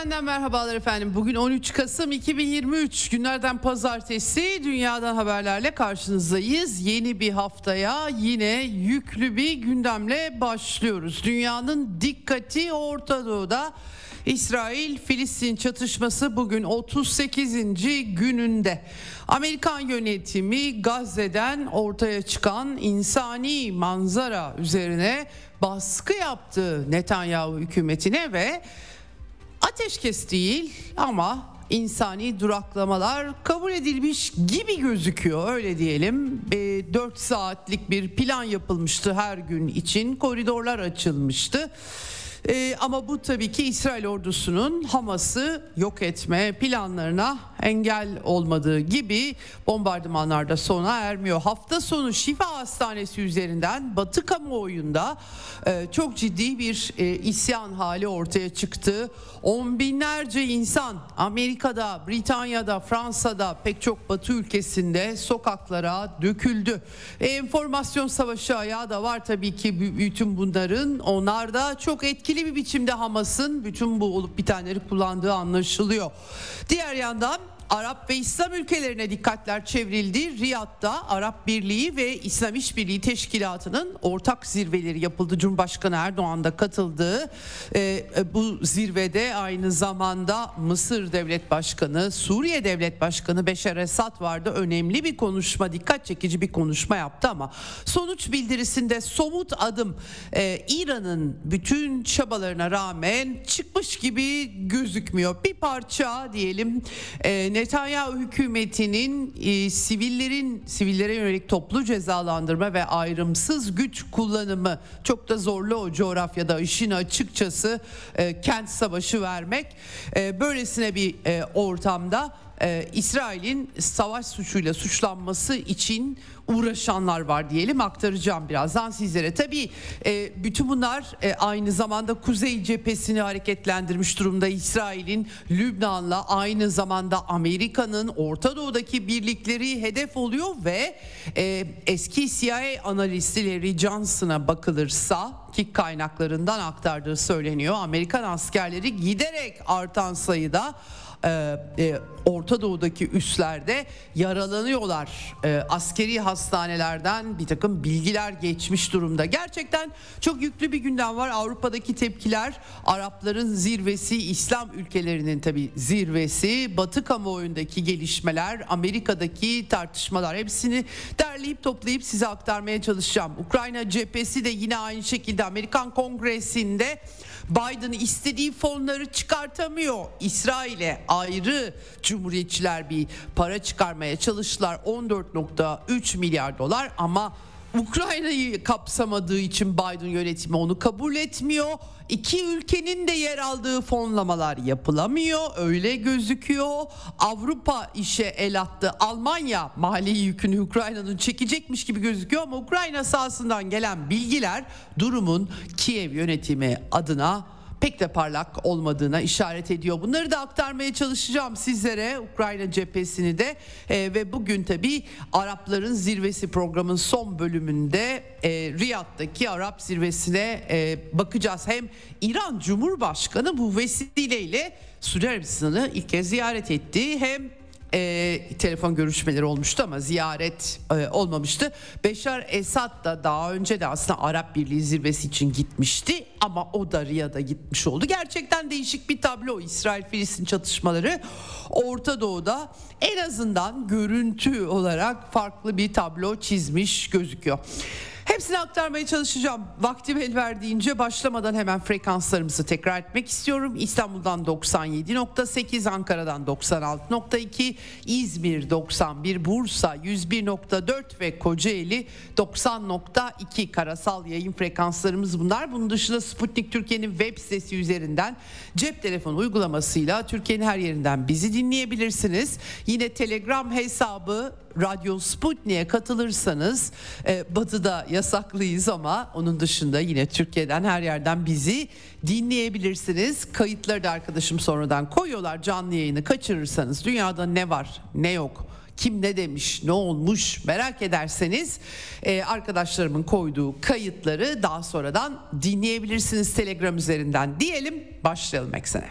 Eksenden merhabalar efendim. Bugün 13 Kasım 2023 günlerden pazartesi dünyadan haberlerle karşınızdayız. Yeni bir haftaya yine yüklü bir gündemle başlıyoruz. Dünyanın dikkati Orta Doğu'da İsrail-Filistin çatışması bugün 38. gününde. Amerikan yönetimi Gazze'den ortaya çıkan insani manzara üzerine baskı yaptı Netanyahu hükümetine ve ateşkes değil ama insani duraklamalar kabul edilmiş gibi gözüküyor öyle diyelim. E, 4 saatlik bir plan yapılmıştı her gün için koridorlar açılmıştı. Ee, ama bu tabii ki İsrail ordusunun Hamas'ı yok etme planlarına engel olmadığı gibi bombardımanlarda sona ermiyor. Hafta sonu Şifa Hastanesi üzerinden Batı kamuoyunda e, çok ciddi bir e, isyan hali ortaya çıktı. On binlerce insan Amerika'da, Britanya'da, Fransa'da pek çok Batı ülkesinde sokaklara döküldü. E, enformasyon savaşı ayağı da var tabii ki bütün bunların. Onlar da çok etkili bir biçimde Hamas'ın bütün bu olup bitenleri kullandığı anlaşılıyor. Diğer yandan Arap ve İslam ülkelerine dikkatler çevrildi. Riyad'da Arap Birliği ve İslam İşbirliği Teşkilatı'nın ortak zirveleri yapıldı. Cumhurbaşkanı Erdoğan da katıldığı e, bu zirvede aynı zamanda Mısır Devlet Başkanı, Suriye Devlet Başkanı Beşar Esad vardı. Önemli bir konuşma, dikkat çekici bir konuşma yaptı ama sonuç bildirisinde somut adım e, İran'ın bütün çabalarına rağmen çıkmış gibi gözükmüyor. Bir parça diyelim e, Netanyahu hükümetinin e, sivillerin sivillere yönelik toplu cezalandırma ve ayrımsız güç kullanımı çok da zorlu o coğrafyada. İşin açıkçası e, kent savaşı vermek e, böylesine bir e, ortamda e, İsrail'in savaş suçuyla suçlanması için uğraşanlar var diyelim aktaracağım birazdan sizlere. Tabii e, bütün bunlar e, aynı zamanda Kuzey cephesini hareketlendirmiş durumda İsrail'in Lübnan'la aynı zamanda Amerika'nın Orta Doğu'daki birlikleri hedef oluyor ve e, eski CIA analisti Larry Johnson'a bakılırsa ki kaynaklarından aktardığı söyleniyor. Amerikan askerleri giderek artan sayıda e, e, Orta Doğu'daki üslerde yaralanıyorlar. E, askeri hastanelerden bir takım bilgiler geçmiş durumda. Gerçekten çok yüklü bir gündem var. Avrupa'daki tepkiler, Arapların zirvesi, İslam ülkelerinin tabi zirvesi, Batı kamuoyundaki gelişmeler, Amerika'daki tartışmalar hepsini derleyip toplayıp size aktarmaya çalışacağım. Ukrayna cephesi de yine aynı şekilde Amerikan Kongresi'nde Biden istediği fonları çıkartamıyor. İsrail'e ayrı cumhuriyetçiler bir para çıkarmaya çalıştılar. 14.3 milyar dolar ama Ukrayna'yı kapsamadığı için Biden yönetimi onu kabul etmiyor. İki ülkenin de yer aldığı fonlamalar yapılamıyor. Öyle gözüküyor. Avrupa işe el attı. Almanya mali yükünü Ukrayna'nın çekecekmiş gibi gözüküyor ama Ukrayna sahasından gelen bilgiler durumun Kiev yönetimi adına pek de parlak olmadığına işaret ediyor. Bunları da aktarmaya çalışacağım sizlere Ukrayna cephesini de e, ve bugün tabi Arapların zirvesi programın son bölümünde e, Riyad'daki Arap zirvesine e, bakacağız. Hem İran Cumhurbaşkanı bu vesileyle Suudi Arabistan'ı ilk kez ziyaret etti. Hem e, telefon görüşmeleri olmuştu ama ziyaret e, olmamıştı. Beşar Esad da daha önce de aslında Arap Birliği zirvesi için gitmişti ama o da Riyad'a gitmiş oldu. Gerçekten değişik bir tablo İsrail-Filistin çatışmaları Orta Doğu'da en azından görüntü olarak farklı bir tablo çizmiş gözüküyor. Hepsini aktarmaya çalışacağım. Vaktim el verdiğince başlamadan hemen frekanslarımızı tekrar etmek istiyorum. İstanbul'dan 97.8, Ankara'dan 96.2, İzmir 91, Bursa 101.4 ve Kocaeli 90.2 karasal yayın frekanslarımız bunlar. Bunun dışında Sputnik Türkiye'nin web sitesi üzerinden cep telefonu uygulamasıyla Türkiye'nin her yerinden bizi dinleyebilirsiniz. Yine Telegram hesabı Radyo Sputnik'e katılırsanız e, batıda yasaklıyız ama onun dışında yine Türkiye'den her yerden bizi dinleyebilirsiniz. Kayıtları da arkadaşım sonradan koyuyorlar canlı yayını kaçırırsanız dünyada ne var ne yok kim ne demiş ne olmuş merak ederseniz e, arkadaşlarımın koyduğu kayıtları daha sonradan dinleyebilirsiniz Telegram üzerinden diyelim başlayalım eksene.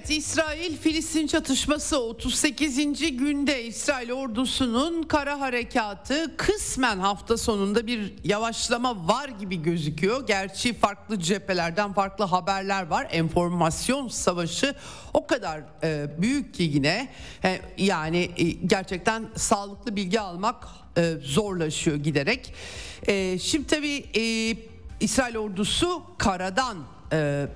Evet İsrail-Filistin çatışması 38. günde İsrail ordusunun kara harekatı kısmen hafta sonunda bir yavaşlama var gibi gözüküyor. Gerçi farklı cephelerden farklı haberler var. Enformasyon savaşı o kadar e, büyük ki yine e, yani e, gerçekten sağlıklı bilgi almak e, zorlaşıyor giderek. E, şimdi tabii e, İsrail ordusu karadan e,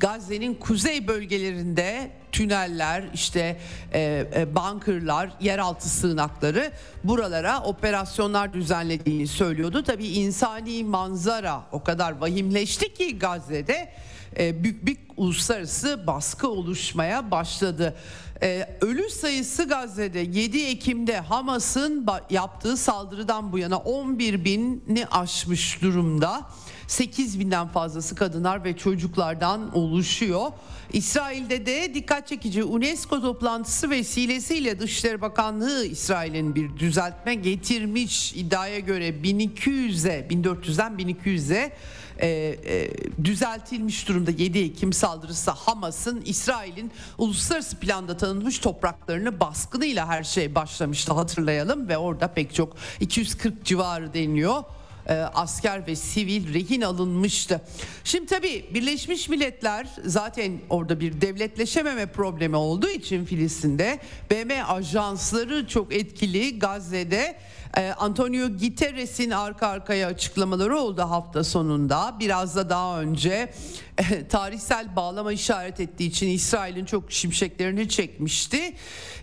Gazze'nin kuzey bölgelerinde tüneller, işte e, e, bunkerlar, yeraltı sığınakları buralara operasyonlar düzenlediğini söylüyordu. Tabii insani manzara o kadar vahimleşti ki Gazze'de e, büyük bir uluslararası baskı oluşmaya başladı. Ee, ölü sayısı Gazze'de 7 Ekim'de Hamas'ın yaptığı saldırıdan bu yana 11 bini aşmış durumda. 8 binden fazlası kadınlar ve çocuklardan oluşuyor. İsrail'de de dikkat çekici UNESCO toplantısı vesilesiyle Dışişleri Bakanlığı İsrail'in bir düzeltme getirmiş. İddiaya göre 1200'e 1400'den 1200'e e, e, düzeltilmiş durumda. 7 Ekim saldırısı Hamas'ın İsrail'in uluslararası planda tanınmış topraklarını baskınıyla her şey başlamıştı. Hatırlayalım ve orada pek çok 240 civarı deniliyor e, asker ve sivil rehin alınmıştı. Şimdi tabii Birleşmiş Milletler zaten orada bir devletleşememe problemi olduğu için Filistin'de BM ajansları çok etkili Gazze'de e, Antonio Guterres'in arka arkaya açıklamaları oldu hafta sonunda. Biraz da daha önce tarihsel bağlama işaret ettiği için İsrail'in çok şimşeklerini çekmişti.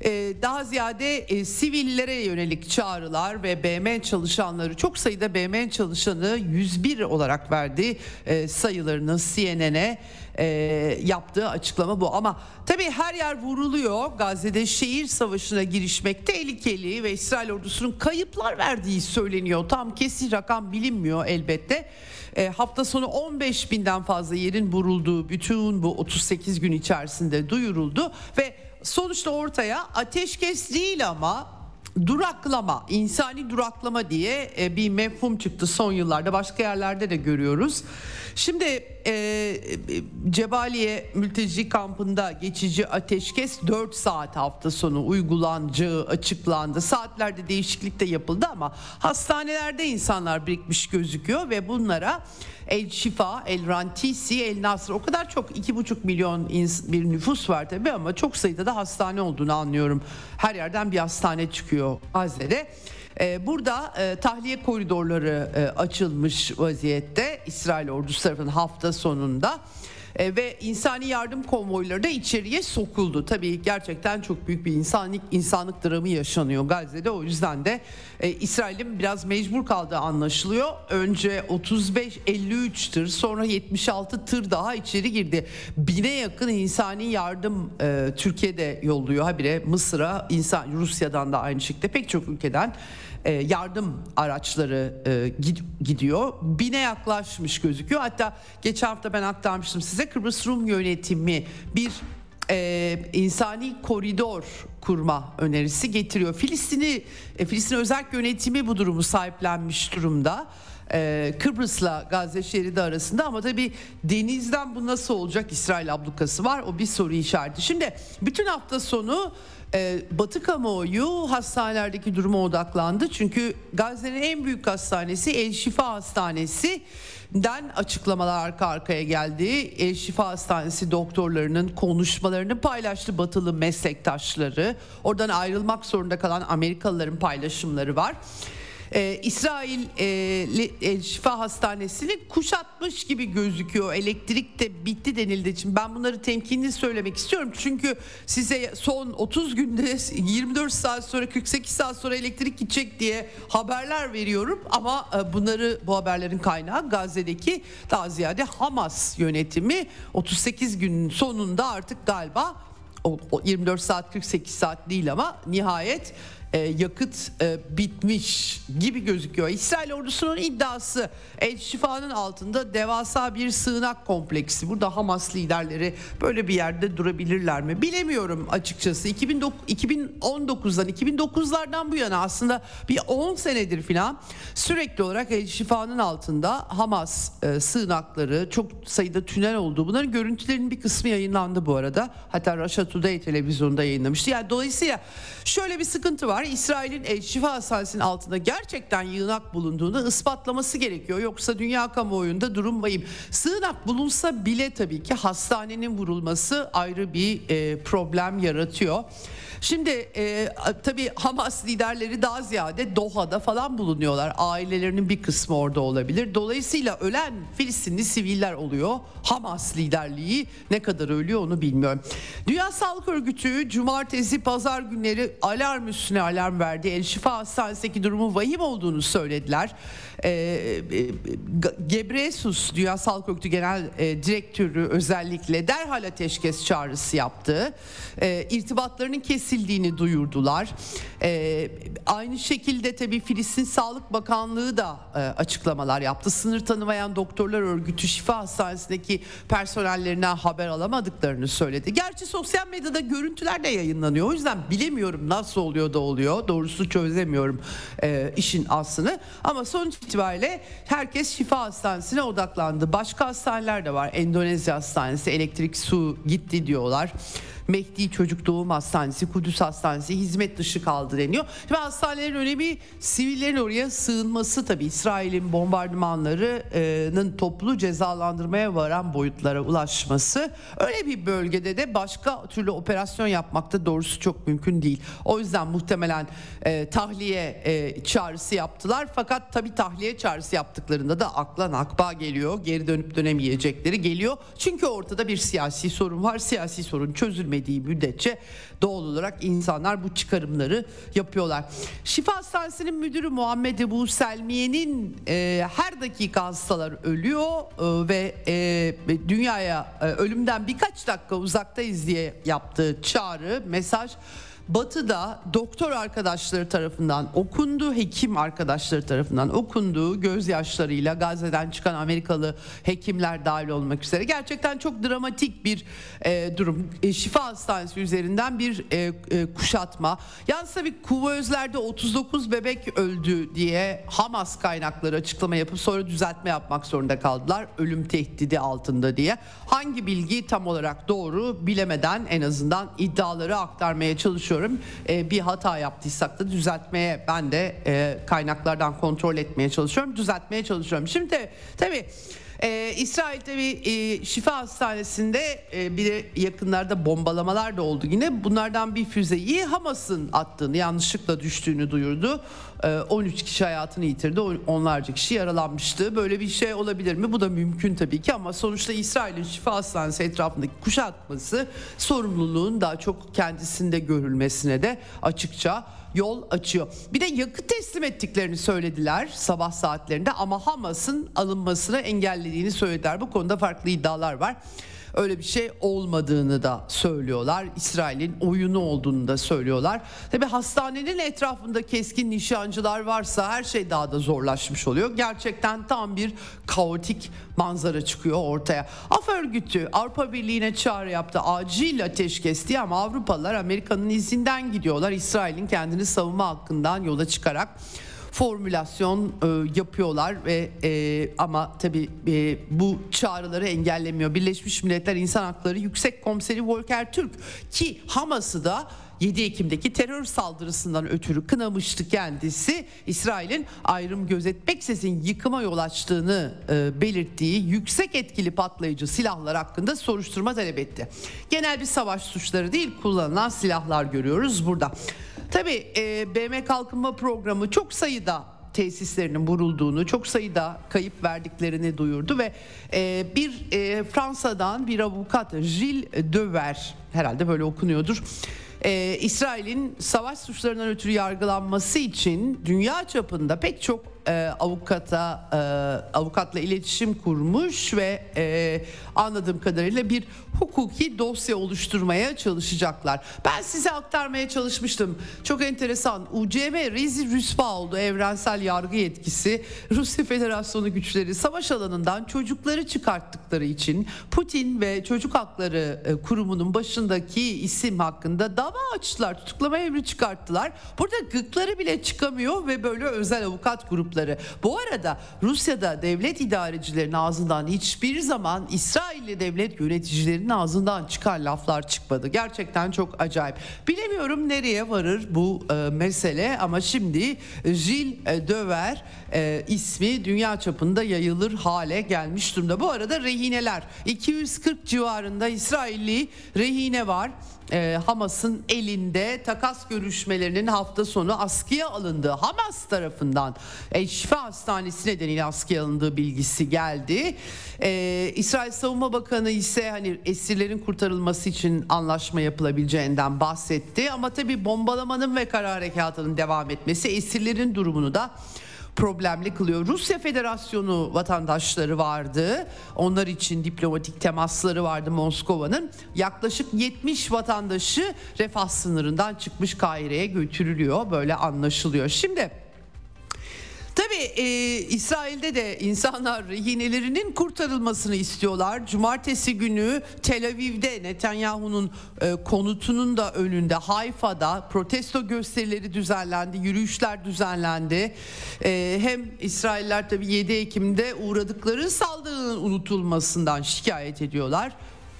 E, daha ziyade e, sivillere yönelik çağrılar ve BM çalışanları çok sayıda BM çalışanı 101 olarak verdi e, sayılarını CNN'e e, yaptığı açıklama bu. Ama tabii her yer vuruluyor. Gazze'de şehir savaşına girişmek tehlikeli ve İsrail ordusunun kayıplar verdiği söyleniyor. Tam kesin rakam bilinmiyor elbette. E, hafta sonu 15 binden fazla yerin vurulduğu bütün bu 38 gün içerisinde duyuruldu ve sonuçta ortaya ateşkes değil ama duraklama, insani duraklama diye e, bir mefhum çıktı son yıllarda. Başka yerlerde de görüyoruz. Şimdi e, Cebaliye mülteci kampında geçici ateşkes 4 saat hafta sonu uygulanacağı açıklandı. Saatlerde değişiklik de yapıldı ama hastanelerde insanlar birikmiş gözüküyor ve bunlara El Şifa, El Rantisi, El Nasr o kadar çok iki buçuk milyon bir nüfus var tabi ama çok sayıda da hastane olduğunu anlıyorum. Her yerden bir hastane çıkıyor Gazze'de. Ee, burada e, tahliye koridorları e, açılmış vaziyette İsrail ordusu tarafından hafta sonunda e, ve insani yardım konvoyları da içeriye sokuldu. Tabii gerçekten çok büyük bir insanlık insanlık dramı yaşanıyor Gazze'de. O yüzden de e, İsrail'in biraz mecbur kaldığı anlaşılıyor. Önce 35-53 tır sonra 76 tır daha içeri girdi. Bine yakın insani yardım e, Türkiye'de yolluyor. Habire Mısır'a, insan Rusya'dan da aynı şekilde pek çok ülkeden e, yardım araçları e, gidiyor. Bine yaklaşmış gözüküyor. Hatta geçen hafta ben aktarmıştım size Kıbrıs Rum yönetimi bir e, insani koridor kurma önerisi getiriyor. Filistin'i Filistin özel yönetimi bu durumu sahiplenmiş durumda. Kıbrıs'la Gazze şeridi arasında ama tabii denizden bu nasıl olacak İsrail ablukası var o bir soru işareti. Şimdi bütün hafta sonu e, Batı kamuoyu hastanelerdeki duruma odaklandı. Çünkü Gazze'nin en büyük hastanesi El Şifa Hastanesi den açıklamalar arka arkaya geldi. El Şifa Hastanesi doktorlarının konuşmalarını paylaştı batılı meslektaşları. Oradan ayrılmak zorunda kalan Amerikalıların paylaşımları var e, İsrail e, Şifa Hastanesi'ni kuşatmış gibi gözüküyor. Elektrik de bitti denildiği için ben bunları temkinli söylemek istiyorum. Çünkü size son 30 günde 24 saat sonra 48 saat sonra elektrik gidecek diye haberler veriyorum. Ama e, bunları bu haberlerin kaynağı Gazze'deki daha ziyade Hamas yönetimi 38 günün sonunda artık galiba o 24 saat 48 saat değil ama nihayet e, yakıt e, bitmiş gibi gözüküyor. İsrail ordusunun iddiası El Şifa'nın altında devasa bir sığınak kompleksi. Burada Hamas liderleri böyle bir yerde durabilirler mi? Bilemiyorum açıkçası. 2019'dan 2009'lardan bu yana aslında bir 10 senedir falan sürekli olarak El Şifa'nın altında Hamas e, sığınakları çok sayıda tünel olduğu bunların görüntülerinin bir kısmı yayınlandı bu arada. Hatta Russia Today televizyonda yayınlamıştı. Yani dolayısıyla şöyle bir sıkıntı var var. İsrail'in El Şifa Hastanesi'nin altında gerçekten yığınak bulunduğunu ispatlaması gerekiyor. Yoksa dünya kamuoyunda durum vahim. Sığınak bulunsa bile tabii ki hastanenin vurulması ayrı bir e, problem yaratıyor. Şimdi e, tabii Hamas liderleri daha ziyade Doha'da falan bulunuyorlar. Ailelerinin bir kısmı orada olabilir. Dolayısıyla ölen Filistinli siviller oluyor. Hamas liderliği ne kadar ölüyor onu bilmiyorum. Dünya Sağlık Örgütü cumartesi pazar günleri alarm üstüne alarm verdi. El Şifa Hastanesi'ndeki durumun vahim olduğunu söylediler. Ee, e, Gebreyesus Dünya Sağlık Örgütü Genel e, Direktörü özellikle derhal ateşkes çağrısı yaptı. E, irtibatlarının kesildiğini duyurdular. E, aynı şekilde tabii Filistin Sağlık Bakanlığı da e, açıklamalar yaptı. Sınır tanımayan doktorlar örgütü Şifa Hastanesi'ndeki personellerinden haber alamadıklarını söyledi. Gerçi sosyal medyada görüntüler de yayınlanıyor. O yüzden bilemiyorum nasıl oluyor da oluyor. Doğrusu çözemiyorum e, işin aslını. Ama sonuç itibariyle herkes şifa hastanesine odaklandı. Başka hastaneler de var. Endonezya hastanesi elektrik su gitti diyorlar. Mehdi Çocuk Doğum Hastanesi, Kudüs Hastanesi hizmet dışı kaldı deniyor. Ve hastanelerin önemi sivillerin oraya sığınması tabii İsrail'in bombardımanlarının toplu cezalandırmaya varan boyutlara ulaşması. Öyle bir bölgede de başka türlü operasyon yapmakta doğrusu çok mümkün değil. O yüzden muhtemelen e, tahliye e, çağrısı yaptılar. Fakat tabii tahliye çağrısı yaptıklarında da akla nakba geliyor. Geri dönüp dönemeyecekleri geliyor. Çünkü ortada bir siyasi sorun var. Siyasi sorun çözülmedi edilmediği müddetçe doğal olarak insanlar bu çıkarımları yapıyorlar. Şifa Hastanesi'nin müdürü Muhammed Ebu Selmiye'nin e, her dakika hastalar ölüyor e, ve e, dünyaya e, ölümden birkaç dakika uzaktayız diye yaptığı çağrı, mesaj Batı'da doktor arkadaşları tarafından okundu, hekim arkadaşları tarafından okundu. Gözyaşlarıyla Gazze'den çıkan Amerikalı hekimler dahil olmak üzere gerçekten çok dramatik bir e, durum. E, şifa hastanesi üzerinden bir e, e, kuşatma. Yalnız tabii Kuvözler'de 39 bebek öldü diye Hamas kaynakları açıklama yapıp sonra düzeltme yapmak zorunda kaldılar. Ölüm tehdidi altında diye. Hangi bilgi tam olarak doğru bilemeden en azından iddiaları aktarmaya çalışıyor çalışıyorum. E, bir hata yaptıysak da düzeltmeye ben de e, kaynaklardan kontrol etmeye çalışıyorum. Düzeltmeye çalışıyorum. Şimdi tabii ee, İsrail tabi e, şifa hastanesinde e, bir yakınlarda bombalamalar da oldu yine. Bunlardan bir füzeyi Hamas'ın attığını yanlışlıkla düştüğünü duyurdu. E, 13 kişi hayatını yitirdi onlarca kişi yaralanmıştı. Böyle bir şey olabilir mi? Bu da mümkün tabii ki ama sonuçta İsrail'in şifa hastanesi etrafındaki kuşatması sorumluluğun daha çok kendisinde görülmesine de açıkça yol açıyor. Bir de yakıt teslim ettiklerini söylediler sabah saatlerinde ama Hamas'ın alınmasını engellediğini söylediler. Bu konuda farklı iddialar var öyle bir şey olmadığını da söylüyorlar. İsrail'in oyunu olduğunu da söylüyorlar. Tabi hastanenin etrafında keskin nişancılar varsa her şey daha da zorlaşmış oluyor. Gerçekten tam bir kaotik manzara çıkıyor ortaya. Af örgütü Avrupa Birliği'ne çağrı yaptı. Acil ateşkes diye ama Avrupalılar Amerika'nın izinden gidiyorlar. İsrail'in kendini savunma hakkından yola çıkarak formülasyon e, yapıyorlar ve e, ama tabii e, bu çağrıları engellemiyor. Birleşmiş Milletler İnsan Hakları Yüksek Komiseri Volker Türk ki Hamas'ı da 7 Ekim'deki terör saldırısından ötürü kınamıştı kendisi. İsrail'in ayrım gözetmeksizin yıkıma yol açtığını e, belirttiği yüksek etkili patlayıcı silahlar hakkında soruşturma talep etti. Genel bir savaş suçları değil kullanılan silahlar görüyoruz burada. Tabii e, BM Kalkınma Programı çok sayıda tesislerinin vurulduğunu, çok sayıda kayıp verdiklerini duyurdu ve e, bir e, Fransa'dan bir avukat Gilles Dever herhalde böyle okunuyordur e, İsrail'in savaş suçlarından ötürü yargılanması için dünya çapında pek çok e, avukata e, avukatla iletişim kurmuş ve e, anladığım kadarıyla bir hukuki dosya oluşturmaya çalışacaklar. Ben size aktarmaya çalışmıştım. Çok enteresan. UCM Rezi Rüspa oldu. Evrensel yargı yetkisi. Rusya Federasyonu güçleri savaş alanından çocukları çıkarttıkları için Putin ve Çocuk Hakları e, Kurumu'nun başındaki isim hakkında dava açtılar. Tutuklama emri çıkarttılar. Burada gıkları bile çıkamıyor ve böyle özel avukat grupları. Bu arada Rusya'da devlet idarecilerinin ağzından hiçbir zaman İsrailli devlet yöneticilerinin ağzından çıkan laflar çıkmadı. Gerçekten çok acayip. Bilemiyorum nereye varır bu e, mesele ama şimdi Gilles e, Döver e, ismi dünya çapında yayılır hale gelmiş durumda. Bu arada rehineler 240 civarında İsrailli rehine var e, Hamas'ın elinde takas görüşmelerinin hafta sonu askıya alındığı Hamas tarafından e, Hastanesi nedeniyle askıya alındığı bilgisi geldi. E, İsrail Savunma Bakanı ise hani esirlerin kurtarılması için anlaşma yapılabileceğinden bahsetti. Ama tabii bombalamanın ve kara harekatının devam etmesi esirlerin durumunu da problemli kılıyor. Rusya Federasyonu vatandaşları vardı. Onlar için diplomatik temasları vardı Moskova'nın. Yaklaşık 70 vatandaşı refah sınırından çıkmış Kahire'ye götürülüyor. Böyle anlaşılıyor. Şimdi Tabii e, İsrail'de de insanlar rehinelerinin kurtarılmasını istiyorlar. Cumartesi günü Tel Aviv'de Netanyahu'nun e, konutunun da önünde Hayfa'da protesto gösterileri düzenlendi, yürüyüşler düzenlendi. E, hem İsrailler tabii 7 Ekim'de uğradıkları saldırının unutulmasından şikayet ediyorlar.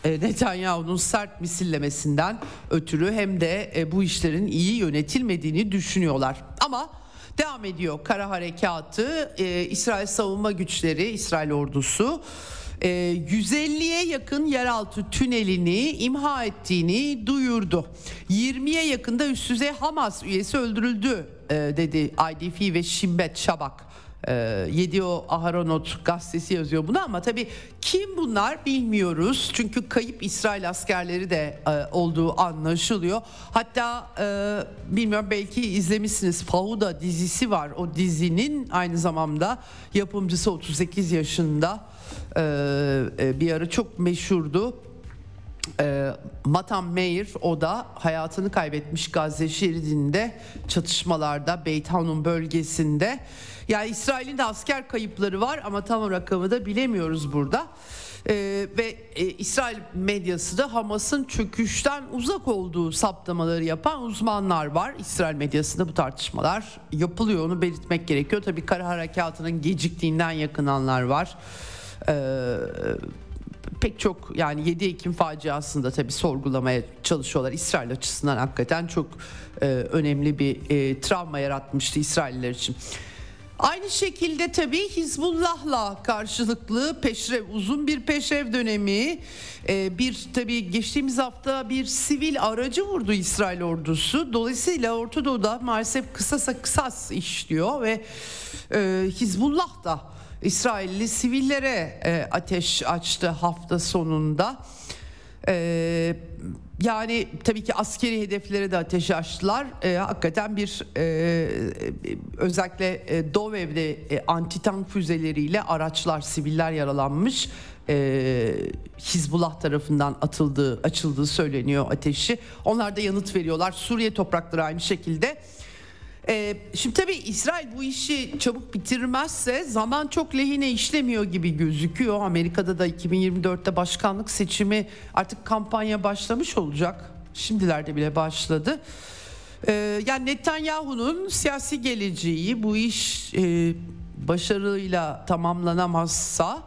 E, Netanyahu'nun sert misillemesinden ötürü hem de e, bu işlerin iyi yönetilmediğini düşünüyorlar. Ama Devam ediyor kara harekatı. Ee, İsrail savunma güçleri, İsrail ordusu 150'ye e, yakın yeraltı tünelini imha ettiğini duyurdu. 20'ye yakında üst düzey Hamas üyesi öldürüldü e, dedi IDF ve Şimbet Şabak. E, Yedio Aharonot gazetesi yazıyor bunu ama tabii kim bunlar bilmiyoruz. Çünkü kayıp İsrail askerleri de e, olduğu anlaşılıyor. Hatta e, bilmiyorum belki izlemişsiniz Fauda dizisi var. O dizinin aynı zamanda yapımcısı 38 yaşında e, e, bir ara çok meşhurdu. E, Matan Meir o da hayatını kaybetmiş Gazze şeridinde çatışmalarda Beit Hanun bölgesinde. Yani İsrail'in de asker kayıpları var ama tam rakamı da bilemiyoruz burada. Ee, ve e, İsrail medyası da Hamas'ın çöküşten uzak olduğu saptamaları yapan uzmanlar var. İsrail medyasında bu tartışmalar yapılıyor onu belirtmek gerekiyor. Tabii kara harekatının geciktiğinden yakınanlar var. Ee, pek çok yani 7 Ekim faciasında tabii sorgulamaya çalışıyorlar. İsrail açısından hakikaten çok e, önemli bir e, travma yaratmıştı İsrailler için. Aynı şekilde tabii Hizbullah'la karşılıklı peşrev uzun bir peşrev dönemi e, bir tabii geçtiğimiz hafta bir sivil aracı vurdu İsrail ordusu. Dolayısıyla Orta Doğu'da maalesef kısasa kısas işliyor ve e, Hizbullah da İsrailli sivillere e, ateş açtı hafta sonunda. Ee, yani tabii ki askeri hedeflere de ateş açtılar. Ee, hakikaten bir e, özellikle e, Dovev'de e, antitank füzeleriyle araçlar, siviller yaralanmış. Ee, Hizbullah tarafından atıldığı, açıldığı söyleniyor ateşi. Onlar da yanıt veriyorlar. Suriye toprakları aynı şekilde. Ee, şimdi tabii İsrail bu işi çabuk bitirmezse zaman çok lehine işlemiyor gibi gözüküyor. Amerika'da da 2024'te başkanlık seçimi artık kampanya başlamış olacak. Şimdilerde bile başladı. Ee, yani Netanyahu'nun siyasi geleceği bu iş e, başarıyla tamamlanamazsa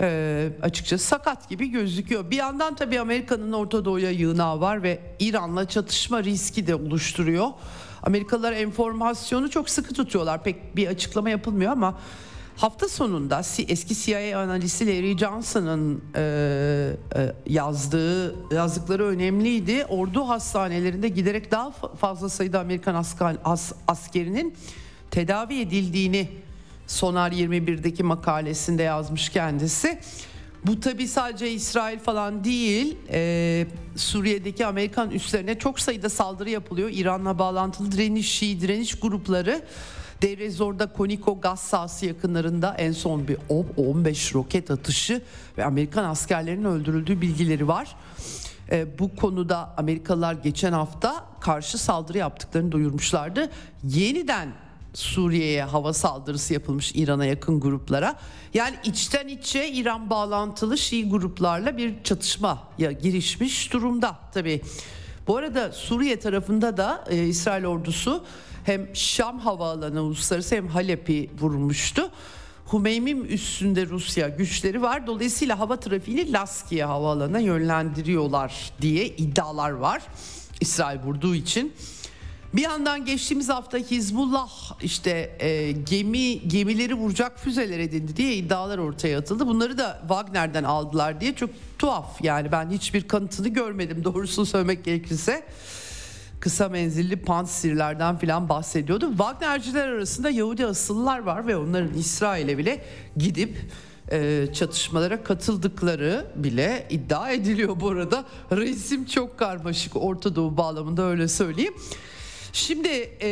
e, açıkçası sakat gibi gözüküyor. Bir yandan tabii Amerika'nın Orta Doğu'ya yığınağı var ve İran'la çatışma riski de oluşturuyor. Amerikalılar enformasyonu çok sıkı tutuyorlar. Pek bir açıklama yapılmıyor ama hafta sonunda eski CIA analisti Larry Johnson'ın e, e, yazdığı yazdıkları önemliydi. Ordu hastanelerinde giderek daha fazla sayıda Amerikan asker, as, askerinin tedavi edildiğini Sonar 21'deki makalesinde yazmış kendisi. Bu tabi sadece İsrail falan değil e, Suriye'deki Amerikan üslerine çok sayıda saldırı yapılıyor. İran'la bağlantılı direniş, Şii direniş grupları Deir Zor'da Koniko gaz sahası yakınlarında en son bir 15 roket atışı ve Amerikan askerlerinin öldürüldüğü bilgileri var. E, bu konuda Amerikalılar geçen hafta karşı saldırı yaptıklarını duyurmuşlardı. Yeniden Suriye'ye hava saldırısı yapılmış İran'a yakın gruplara. Yani içten içe İran bağlantılı Şii gruplarla bir çatışmaya girişmiş durumda tabii. Bu arada Suriye tarafında da e, İsrail ordusu hem Şam havaalanı uluslararası hem Halep'i vurmuştu. Humeymim üstünde Rusya güçleri var. Dolayısıyla hava trafiğini Laskiye havaalanına yönlendiriyorlar diye iddialar var. İsrail vurduğu için. Bir yandan geçtiğimiz hafta Hizbullah işte e, gemi gemileri vuracak füzeler edindi diye iddialar ortaya atıldı. Bunları da Wagner'den aldılar diye çok tuhaf. Yani ben hiçbir kanıtını görmedim doğrusunu söylemek gerekirse. Kısa menzilli pansirlerden filan bahsediyordu. Wagnerciler arasında Yahudi asıllılar var ve onların İsrail'e bile gidip e, çatışmalara katıldıkları bile iddia ediliyor bu arada. Resim çok karmaşık Orta Doğu bağlamında öyle söyleyeyim. Şimdi e,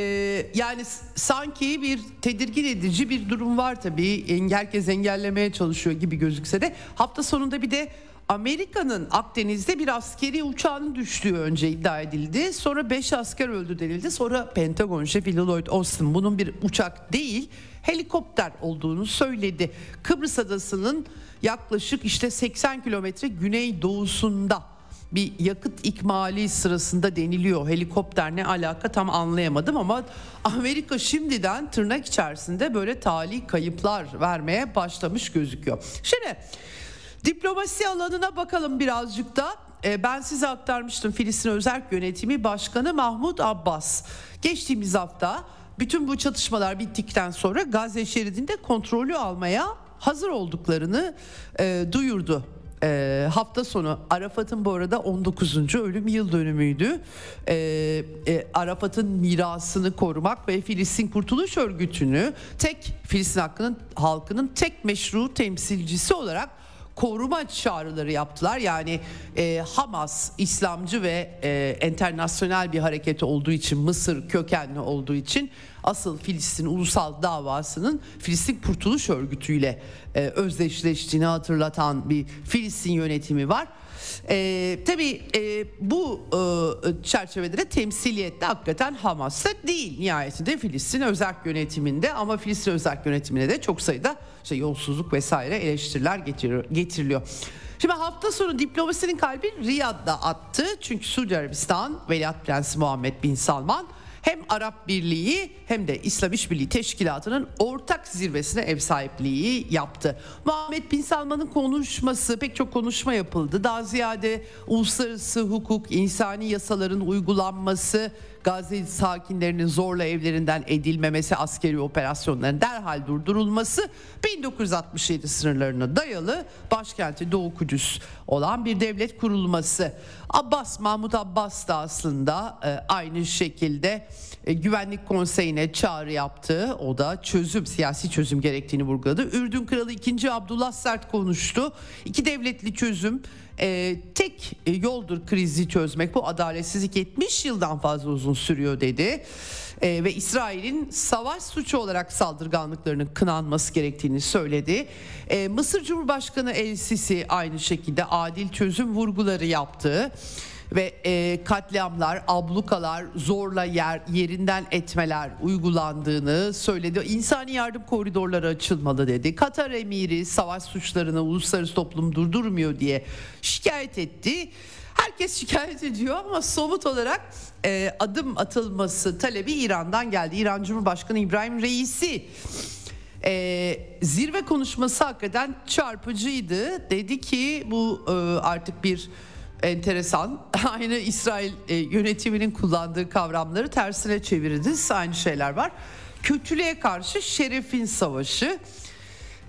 yani sanki bir tedirgin edici bir durum var tabii. Herkes engellemeye çalışıyor gibi gözükse de hafta sonunda bir de Amerika'nın Akdeniz'de bir askeri uçağının düştüğü önce iddia edildi. Sonra 5 asker öldü denildi. Sonra Pentagon şefi Lloyd Austin bunun bir uçak değil helikopter olduğunu söyledi. Kıbrıs adasının yaklaşık işte 80 kilometre güney doğusunda bir yakıt ikmali sırasında deniliyor. Helikopter ne alaka tam anlayamadım ama Amerika şimdiden tırnak içerisinde böyle tali kayıplar vermeye başlamış gözüküyor. Şimdi diplomasi alanına bakalım birazcık da. Ee, ben size aktarmıştım Filistin Özel Yönetimi Başkanı Mahmut Abbas. Geçtiğimiz hafta bütün bu çatışmalar bittikten sonra Gazze şeridinde kontrolü almaya hazır olduklarını e, duyurdu e, hafta sonu Arafat'ın bu arada 19. ölüm yıl dönümüydü. E, e, Arafat'ın mirasını korumak ve Filistin Kurtuluş Örgütü'nü tek Filistin hakkının halkının tek meşru temsilcisi olarak koruma çağrıları yaptılar. Yani e, Hamas İslamcı ve e, enternasyonel bir hareket olduğu için Mısır kökenli olduğu için asıl Filistin ulusal davasının Filistin Kurtuluş Örgütü ile e, özdeşleştiğini hatırlatan bir Filistin yönetimi var. E, tabii e, bu e, çerçevede de temsiliyette hakikaten Hamas'ta değil nihayetinde Filistin özel yönetiminde ama Filistin özel yönetimine de çok sayıda işte yolsuzluk vesaire eleştiriler getiriliyor. Şimdi hafta sonu diplomasinin kalbi Riyad'da attı. Çünkü Suudi Arabistan Veliaht Prensi Muhammed Bin Salman hem Arap Birliği hem de İslam İşbirliği Teşkilatı'nın ortak zirvesine ev sahipliği yaptı. Muhammed Bin Salman'ın konuşması pek çok konuşma yapıldı. Daha ziyade uluslararası hukuk, insani yasaların uygulanması, Gazze sakinlerinin zorla evlerinden edilmemesi, askeri operasyonların derhal durdurulması 1967 sınırlarına dayalı başkenti Doğu Kudüs olan bir devlet kurulması. Abbas, Mahmut Abbas da aslında e, aynı şekilde e, Güvenlik Konseyi'ne çağrı yaptı. O da çözüm, siyasi çözüm gerektiğini vurguladı. Ürdün Kralı 2. Abdullah Sert konuştu. İki devletli çözüm e, tek yoldur krizi çözmek. Bu adaletsizlik 70 yıldan fazla uzun sürüyor dedi. E, ve İsrail'in savaş suçu olarak saldırganlıklarının kınanması gerektiğini söyledi. E, Mısır Cumhurbaşkanı El Sisi aynı şekilde adil çözüm vurguları yaptı. Ve e, katliamlar, ablukalar, zorla yer yerinden etmeler uygulandığını söyledi. İnsani yardım koridorları açılmalı dedi. Katar emiri savaş suçlarını uluslararası toplum durdurmuyor diye şikayet etti. Herkes şikayet ediyor ama somut olarak e, adım atılması talebi İran'dan geldi. İran Cumhurbaşkanı İbrahim Reisi e, zirve konuşması hakikaten çarpıcıydı. Dedi ki bu e, artık bir enteresan. Aynı İsrail e, yönetiminin kullandığı kavramları tersine çevirdi. Aynı şeyler var. Kötülüğe karşı şerefin savaşı.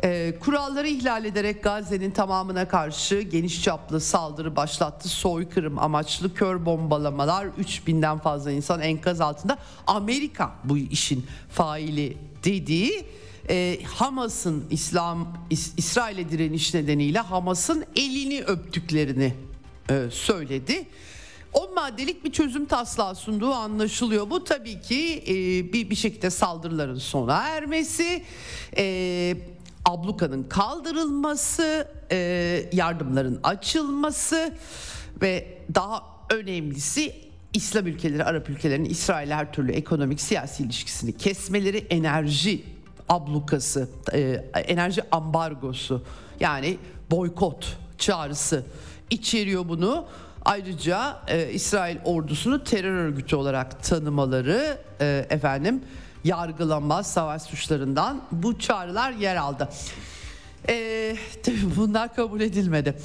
E, kuralları ihlal ederek Gazze'nin tamamına karşı geniş çaplı saldırı başlattı. Soykırım amaçlı kör bombalamalar 3000'den fazla insan enkaz altında. Amerika bu işin faili dediği e, Hamas'ın İslam İs, İsrail'e direniş nedeniyle Hamas'ın elini öptüklerini e, söyledi. O maddelik bir çözüm taslağı sunduğu anlaşılıyor. Bu tabii ki e, bir bir şekilde saldırıların sona ermesi, e, ablukanın kaldırılması, yardımların açılması ve daha önemlisi İslam ülkeleri, Arap ülkelerinin İsrail her türlü ekonomik, siyasi ilişkisini kesmeleri, enerji ablukası, enerji ambargosu yani boykot çağrısı içeriyor bunu. Ayrıca e, İsrail ordusunu terör örgütü olarak tanımaları e, efendim yargılanma savaş suçlarından bu çağrılar yer aldı. E, tabii bunlar kabul edilmedi.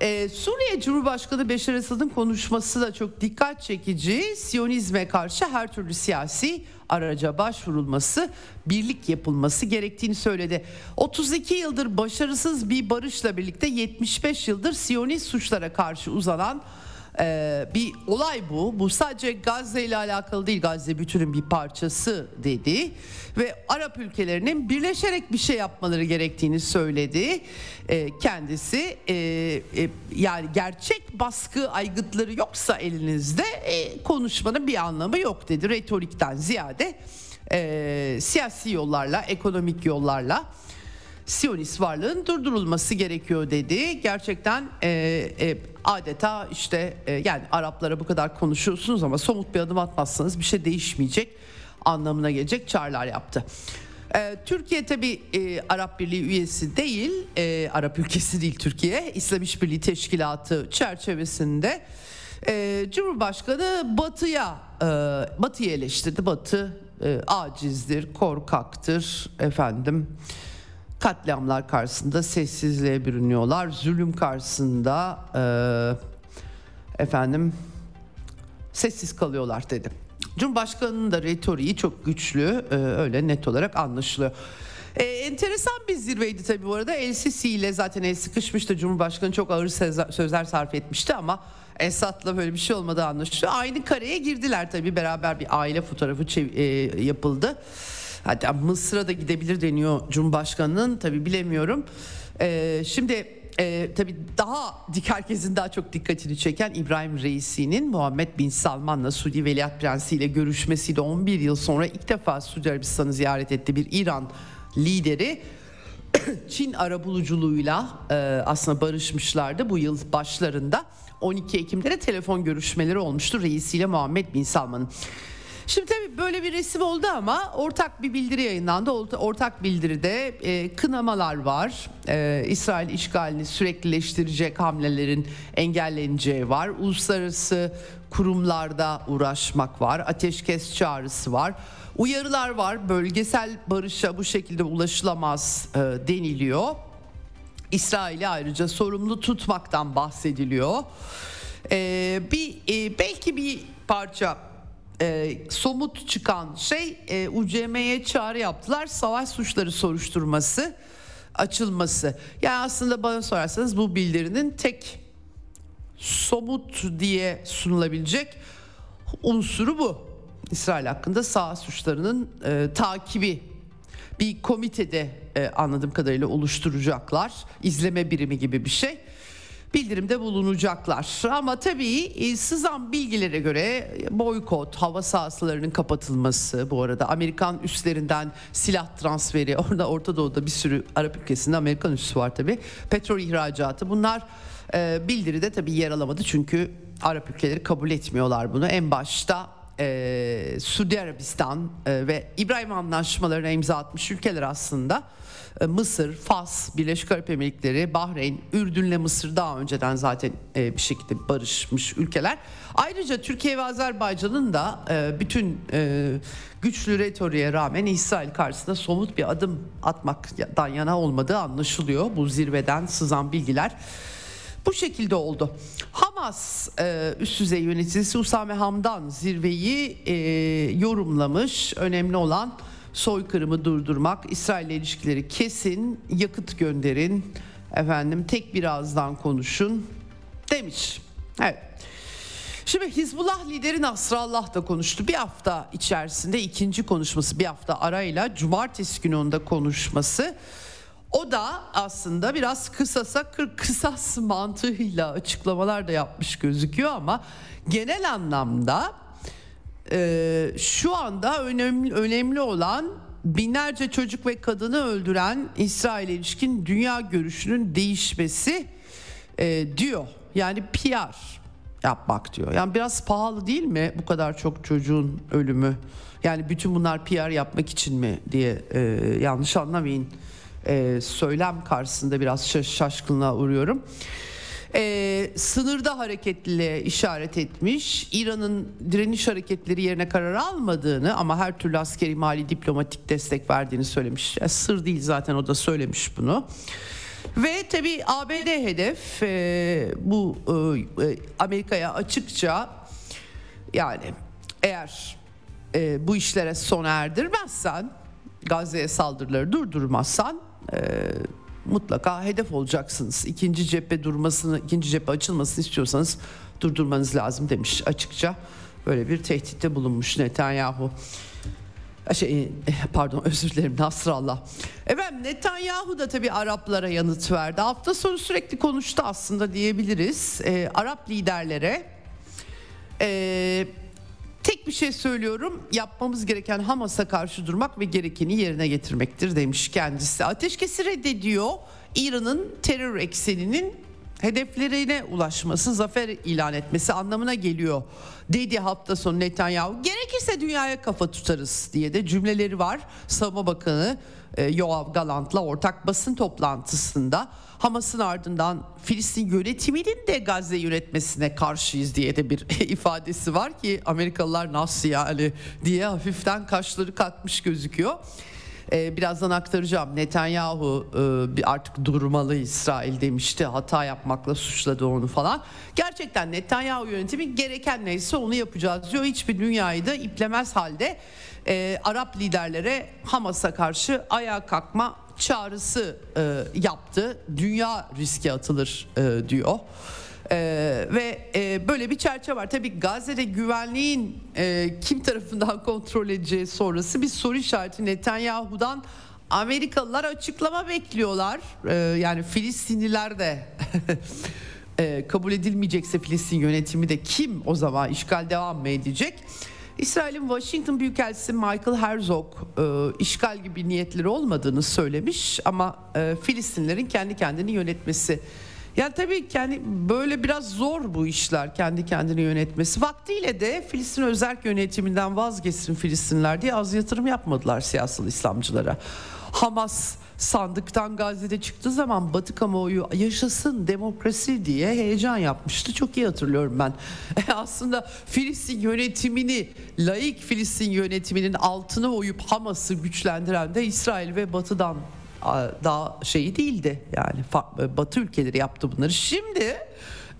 E, Suriye Cumhurbaşkanı Beşar Esad'ın konuşması da çok dikkat çekici. Siyonizme karşı her türlü siyasi araca başvurulması, birlik yapılması gerektiğini söyledi. 32 yıldır başarısız bir barışla birlikte 75 yıldır Siyonist suçlara karşı uzanan ee, bir olay bu. Bu sadece Gazze ile alakalı değil. Gazze bütünün bir parçası dedi ve Arap ülkelerinin birleşerek bir şey yapmaları gerektiğini söyledi. Ee, kendisi e, e, yani gerçek baskı aygıtları yoksa elinizde e, konuşmanın bir anlamı yok dedi. Retorikten ziyade e, siyasi yollarla, ekonomik yollarla Siyonist varlığın durdurulması gerekiyor dedi. Gerçekten e, e, adeta işte e, yani Araplara bu kadar konuşuyorsunuz ama somut bir adım atmazsanız bir şey değişmeyecek anlamına gelecek çağrılar yaptı. E, Türkiye tabi e, Arap Birliği üyesi değil, e, Arap ülkesi değil Türkiye. İslam İşbirliği Teşkilatı çerçevesinde e, Cumhurbaşkanı Batı'ya e, Batı'yı eleştirdi. Batı e, acizdir, korkaktır efendim katliamlar karşısında sessizliğe bürünüyorlar. Zulüm karşısında e, efendim sessiz kalıyorlar dedi. Cumhurbaşkanının da retoriği çok güçlü e, öyle net olarak anlaşılıyor. E, enteresan bir zirveydi tabii bu arada. El Sisi ile zaten el sıkışmıştı. Cumhurbaşkanı çok ağır sözler sarf etmişti ama Esad'la böyle bir şey olmadığı anlaşılıyor. Aynı kareye girdiler tabii beraber bir aile fotoğrafı e, yapıldı. Hatta Mısır'a da gidebilir deniyor Cumhurbaşkanı'nın tabi bilemiyorum. Ee, şimdi e, tabii daha herkesin daha çok dikkatini çeken İbrahim Reisi'nin Muhammed Bin Salman'la Suudi Veliaht Prensi ile görüşmesiyle 11 yıl sonra ilk defa Suudi Arabistan'ı ziyaret etti bir İran lideri. Çin arabuluculuğuyla e, aslında barışmışlardı bu yıl başlarında. 12 Ekim'de de telefon görüşmeleri olmuştu reisiyle Muhammed Bin Salman'ın. Şimdi tabii böyle bir resim oldu ama ortak bir bildiri yayınlandı. Ortak bildiride e, kınamalar var. E, İsrail işgalini süreklileştirecek hamlelerin engelleneceği var. Uluslararası kurumlarda uğraşmak var. Ateşkes çağrısı var. Uyarılar var. Bölgesel barışa bu şekilde ulaşılamaz e, deniliyor. İsrail'i ayrıca sorumlu tutmaktan bahsediliyor. E, bir e, belki bir parça e, somut çıkan şey e, UCM'ye çağrı yaptılar. Savaş suçları soruşturması açılması. Yani aslında bana sorarsanız bu bildirinin tek somut diye sunulabilecek unsuru bu. İsrail hakkında savaş suçlarının e, takibi bir komitede e, anladığım kadarıyla oluşturacaklar. İzleme birimi gibi bir şey bildirimde bulunacaklar. Ama tabii e, sızan bilgilere göre boykot, hava sahaslarının kapatılması bu arada Amerikan üslerinden silah transferi orada Orta Doğu'da bir sürü Arap ülkesinde Amerikan üssü var tabii. Petrol ihracatı bunlar e, bildiride tabii yer alamadı çünkü Arap ülkeleri kabul etmiyorlar bunu. En başta e, Suudi Arabistan e, ve İbrahim anlaşmalarına imza atmış ülkeler aslında. E, Mısır, Fas, Birleşik Arap Emirlikleri, Bahreyn, Ürdün'le Mısır daha önceden zaten e, bir şekilde barışmış ülkeler. Ayrıca Türkiye ve Azerbaycan'ın da e, bütün güçlü retoriğe rağmen İsrail karşısında somut bir adım atmaktan yana olmadığı anlaşılıyor. Bu zirveden sızan bilgiler bu şekilde oldu. Hamas e, üst düzey yöneticisi Usame Hamdan zirveyi e, yorumlamış. Önemli olan soykırımı durdurmak, İsrail ile ilişkileri kesin, yakıt gönderin, efendim tek bir ağızdan konuşun demiş. Evet. Şimdi Hizbullah lideri Nasrallah da konuştu. Bir hafta içerisinde ikinci konuşması bir hafta arayla cumartesi günü onda konuşması. O da aslında biraz kısasa kısas mantığıyla açıklamalar da yapmış gözüküyor ama genel anlamda e, şu anda önemli önemli olan binlerce çocuk ve kadını öldüren İsrail ilişkin dünya görüşünün değişmesi e, diyor. Yani PR yapmak diyor. Yani biraz pahalı değil mi bu kadar çok çocuğun ölümü? Yani bütün bunlar PR yapmak için mi diye e, yanlış anlamayın. E, söylem karşısında biraz şaşkınlığa uğruyorum. Ee, sınırda hareketliliğe işaret etmiş. İran'ın direniş hareketleri yerine karar almadığını ama her türlü askeri mali diplomatik destek verdiğini söylemiş. Yani sır değil zaten o da söylemiş bunu. Ve tabi ABD hedef e, bu e, e, Amerika'ya açıkça yani eğer e, bu işlere sona erdirmezsen Gazze'ye saldırıları durdurmazsan e, mutlaka hedef olacaksınız. İkinci cephe durmasını, ikinci cephe açılmasını istiyorsanız durdurmanız lazım demiş açıkça. Böyle bir tehditte bulunmuş Netanyahu. Şey, eh, pardon özür dilerim Nasrallah. Efendim Netanyahu da tabii Araplara yanıt verdi. Hafta sonu sürekli konuştu aslında diyebiliriz. Ee, Arap liderlere e, tek bir şey söylüyorum. Yapmamız gereken Hamas'a karşı durmak ve gerekeni yerine getirmektir demiş kendisi. Ateşkesi reddediyor. İran'ın terör ekseninin hedeflerine ulaşması, zafer ilan etmesi anlamına geliyor dedi hafta sonu Netanyahu. Gerekirse dünyaya kafa tutarız diye de cümleleri var. Savunma Bakanı e, Yoav Galant'la ortak basın toplantısında Hamas'ın ardından Filistin yönetiminin de Gazze yönetmesine karşıyız diye de bir ifadesi var ki Amerikalılar nasıl yani diye hafiften kaşları kalkmış gözüküyor. Ee, birazdan aktaracağım. Netanyahu e, artık durmalı İsrail demişti. Hata yapmakla suçladı onu falan. Gerçekten Netanyahu yönetimi gereken neyse onu yapacağız diyor. Hiçbir dünyayı da iplemez halde e, Arap liderlere Hamas'a karşı ayağa kalkma çağrısı e, yaptı. Dünya riske atılır e, diyor. Ee, ve e, böyle bir çerçeve var. Tabii Gazze'de güvenliğin e, kim tarafından kontrol edeceği sonrası bir soru işareti Netanyahu'dan Amerikalılar açıklama bekliyorlar. Ee, yani Filistinliler de e, kabul edilmeyecekse Filistin yönetimi de kim o zaman işgal devam mı edecek? İsrail'in Washington Büyükelçisi Michael Herzog e, işgal gibi niyetleri olmadığını söylemiş ama e, Filistinlerin kendi kendini yönetmesi yani tabii kendi böyle biraz zor bu işler kendi kendini yönetmesi. Vaktiyle de Filistin özerk yönetiminden vazgeçsin Filistinler diye az yatırım yapmadılar siyasal İslamcılara. Hamas sandıktan Gazze'de çıktığı zaman Batı kamuoyu yaşasın demokrasi diye heyecan yapmıştı. Çok iyi hatırlıyorum ben. Aslında Filistin yönetimini, laik Filistin yönetiminin altına oyup Hamas'ı güçlendiren de İsrail ve Batı'dan daha şeyi değildi. Yani e, Batı ülkeleri yaptı bunları. Şimdi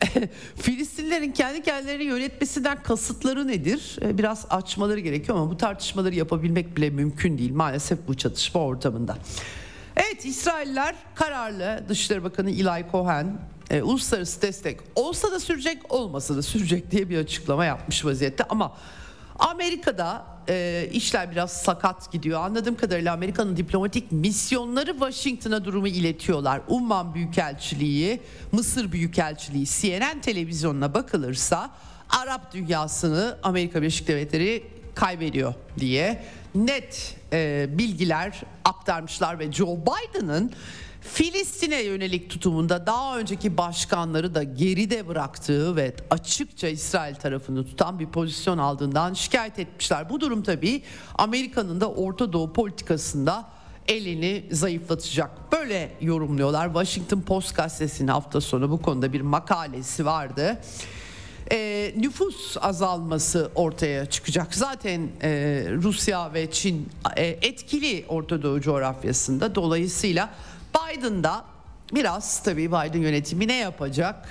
Filistinlerin kendi kendilerini yönetmesinden kasıtları nedir? E, biraz açmaları gerekiyor ama bu tartışmaları yapabilmek bile mümkün değil maalesef bu çatışma ortamında. Evet İsrailler kararlı Dışişleri Bakanı Eli Cohen e, uluslararası destek olsa da sürecek olmasa da sürecek diye bir açıklama yapmış vaziyette ama Amerika'da e, işler biraz sakat gidiyor. Anladığım kadarıyla Amerika'nın diplomatik misyonları Washington'a durumu iletiyorlar. Umman Büyükelçiliği, Mısır Büyükelçiliği, CNN televizyonuna bakılırsa Arap dünyasını Amerika Birleşik Devletleri kaybediyor diye net e, bilgiler aktarmışlar ve Joe Biden'ın Filistin'e yönelik tutumunda daha önceki başkanları da geride bıraktığı ve açıkça İsrail tarafını tutan bir pozisyon aldığından şikayet etmişler. Bu durum tabii Amerika'nın da Orta Doğu politikasında elini zayıflatacak. Böyle yorumluyorlar. Washington Post gazetesinin hafta sonu bu konuda bir makalesi vardı. E, nüfus azalması ortaya çıkacak. Zaten e, Rusya ve Çin e, etkili Orta Doğu coğrafyasında. Dolayısıyla Biden da biraz tabii Biden yönetimi ne yapacak?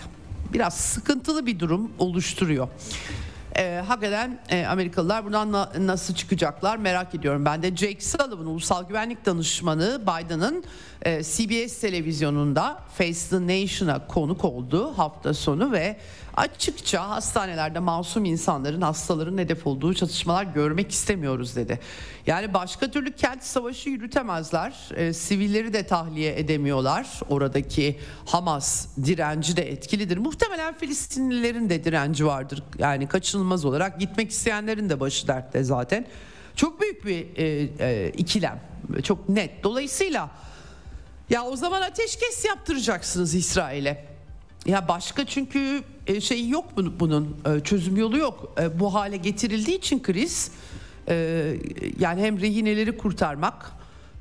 Biraz sıkıntılı bir durum oluşturuyor. E, hakikaten e, Amerikalılar buradan na, nasıl çıkacaklar merak ediyorum. Ben de Jake Sullivan ulusal güvenlik danışmanı Biden'ın e, CBS televizyonunda Face the Nation'a konuk oldu hafta sonu ve açıkça hastanelerde masum insanların hastaların hedef olduğu çatışmalar görmek istemiyoruz dedi. Yani başka türlü kent savaşı yürütemezler. E, sivilleri de tahliye edemiyorlar. Oradaki Hamas direnci de etkilidir. Muhtemelen Filistinlilerin de direnci vardır. Yani kaçınılmaz olarak gitmek isteyenlerin de başı dertte zaten. Çok büyük bir e, e, ikilem. Çok net. Dolayısıyla ya o zaman ateşkes yaptıracaksınız İsrail'e. Ya başka çünkü şey yok bunun e, çözüm yolu yok. E, bu hale getirildiği için kriz yani hem rehineleri kurtarmak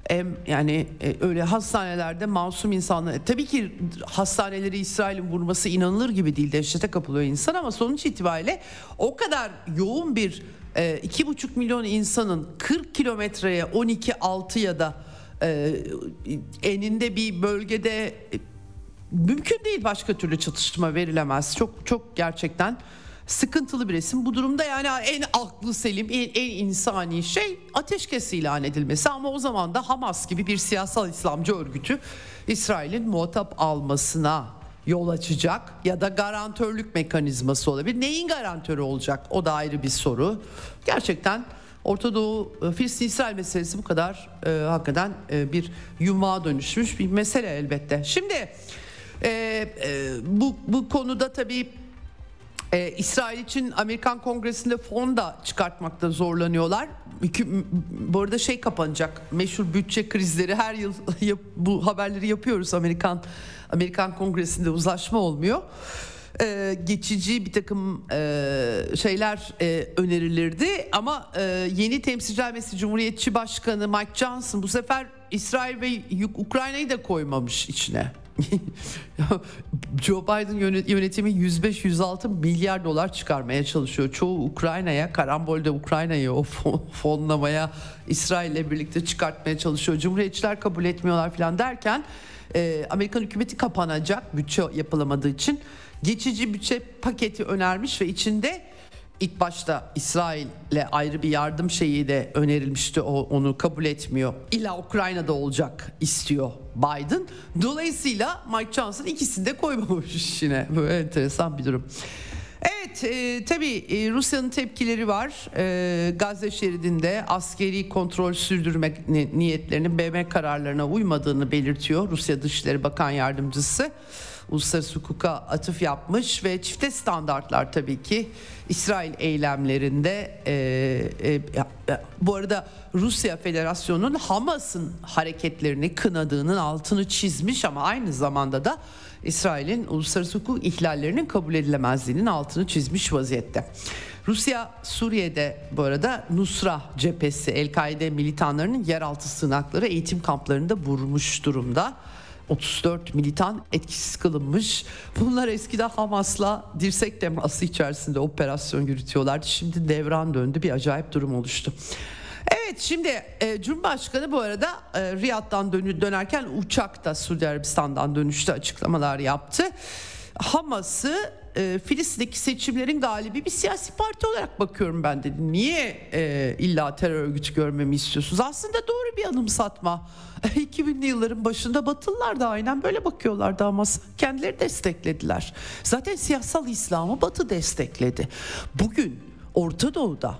hem yani öyle hastanelerde masum insanlar tabii ki hastaneleri İsrail'in vurması inanılır gibi değil dehşete kapılıyor insan ama sonuç itibariyle o kadar yoğun bir iki buçuk milyon insanın 40 kilometreye 12 6 ya da eninde bir bölgede mümkün değil başka türlü çatışma verilemez. Çok çok gerçekten sıkıntılı bir resim. Bu durumda yani en aklı selim, en, en insani şey ateşkes ilan edilmesi. Ama o zaman da Hamas gibi bir siyasal İslamcı örgütü İsrail'in muhatap almasına yol açacak ya da garantörlük mekanizması olabilir. Neyin garantörü olacak o da ayrı bir soru. Gerçekten Orta Doğu e, Filistin-İsrail meselesi bu kadar e, hakikaten e, bir yumağa dönüşmüş bir mesele elbette. Şimdi e, e, bu, bu konuda tabii ee, İsrail için Amerikan Kongresi'nde fon da çıkartmakta zorlanıyorlar. Bu arada şey kapanacak. Meşhur bütçe krizleri her yıl bu haberleri yapıyoruz. Amerikan Amerikan Kongresi'nde uzlaşma olmuyor. Ee, geçici bir takım e, şeyler e, önerilirdi ama e, yeni temsilciler meclisi Cumhuriyetçi Başkanı Mike Johnson bu sefer İsrail ve Ukrayna'yı da koymamış içine. Joe Biden yönetimi 105-106 milyar dolar çıkarmaya çalışıyor. Çoğu Ukrayna'ya, karambolde Ukrayna'yı o fonlamaya İsrail ile birlikte çıkartmaya çalışıyor. Cumhuriyetçiler kabul etmiyorlar falan derken e, Amerikan hükümeti kapanacak bütçe yapılamadığı için geçici bütçe paketi önermiş ve içinde İlk başta İsrail'le ayrı bir yardım şeyi de önerilmişti. O onu kabul etmiyor. İlla Ukrayna'da olacak istiyor Biden. Dolayısıyla Mike Johnson ikisini de koymamış işine. Böyle enteresan bir durum. Evet e, tabii e, Rusya'nın tepkileri var. E, Gazze şeridinde askeri kontrol sürdürmek niyetlerinin BM kararlarına uymadığını belirtiyor Rusya Dışişleri Bakan Yardımcısı uluslararası hukuka atıf yapmış ve çifte standartlar tabii ki İsrail eylemlerinde e, e, e, bu arada Rusya Federasyonu'nun Hamas'ın hareketlerini kınadığının altını çizmiş ama aynı zamanda da İsrail'in uluslararası hukuk ihlallerinin kabul edilemezliğinin altını çizmiş vaziyette. Rusya Suriye'de bu arada Nusra cephesi El-Kaide militanlarının yeraltı sığınakları eğitim kamplarında vurmuş durumda. 34 militan etkisiz kılınmış. Bunlar eskiden Hamas'la dirsek teması içerisinde operasyon yürütüyorlardı. Şimdi devran döndü bir acayip durum oluştu. Evet şimdi e, Cumhurbaşkanı bu arada e, Riyad'dan dönü, dönerken uçakta Suudi Arabistan'dan dönüşte açıklamalar yaptı. Hamas'ı e, Filistin'deki seçimlerin galibi bir siyasi parti olarak bakıyorum ben dedi. Niye e, illa terör örgütü görmemi istiyorsunuz? Aslında doğru bir anımsatma. 2000'li yılların başında Batılılar da aynen böyle bakıyorlardı ama kendileri desteklediler. Zaten siyasal İslam'ı Batı destekledi. Bugün Orta Doğu'da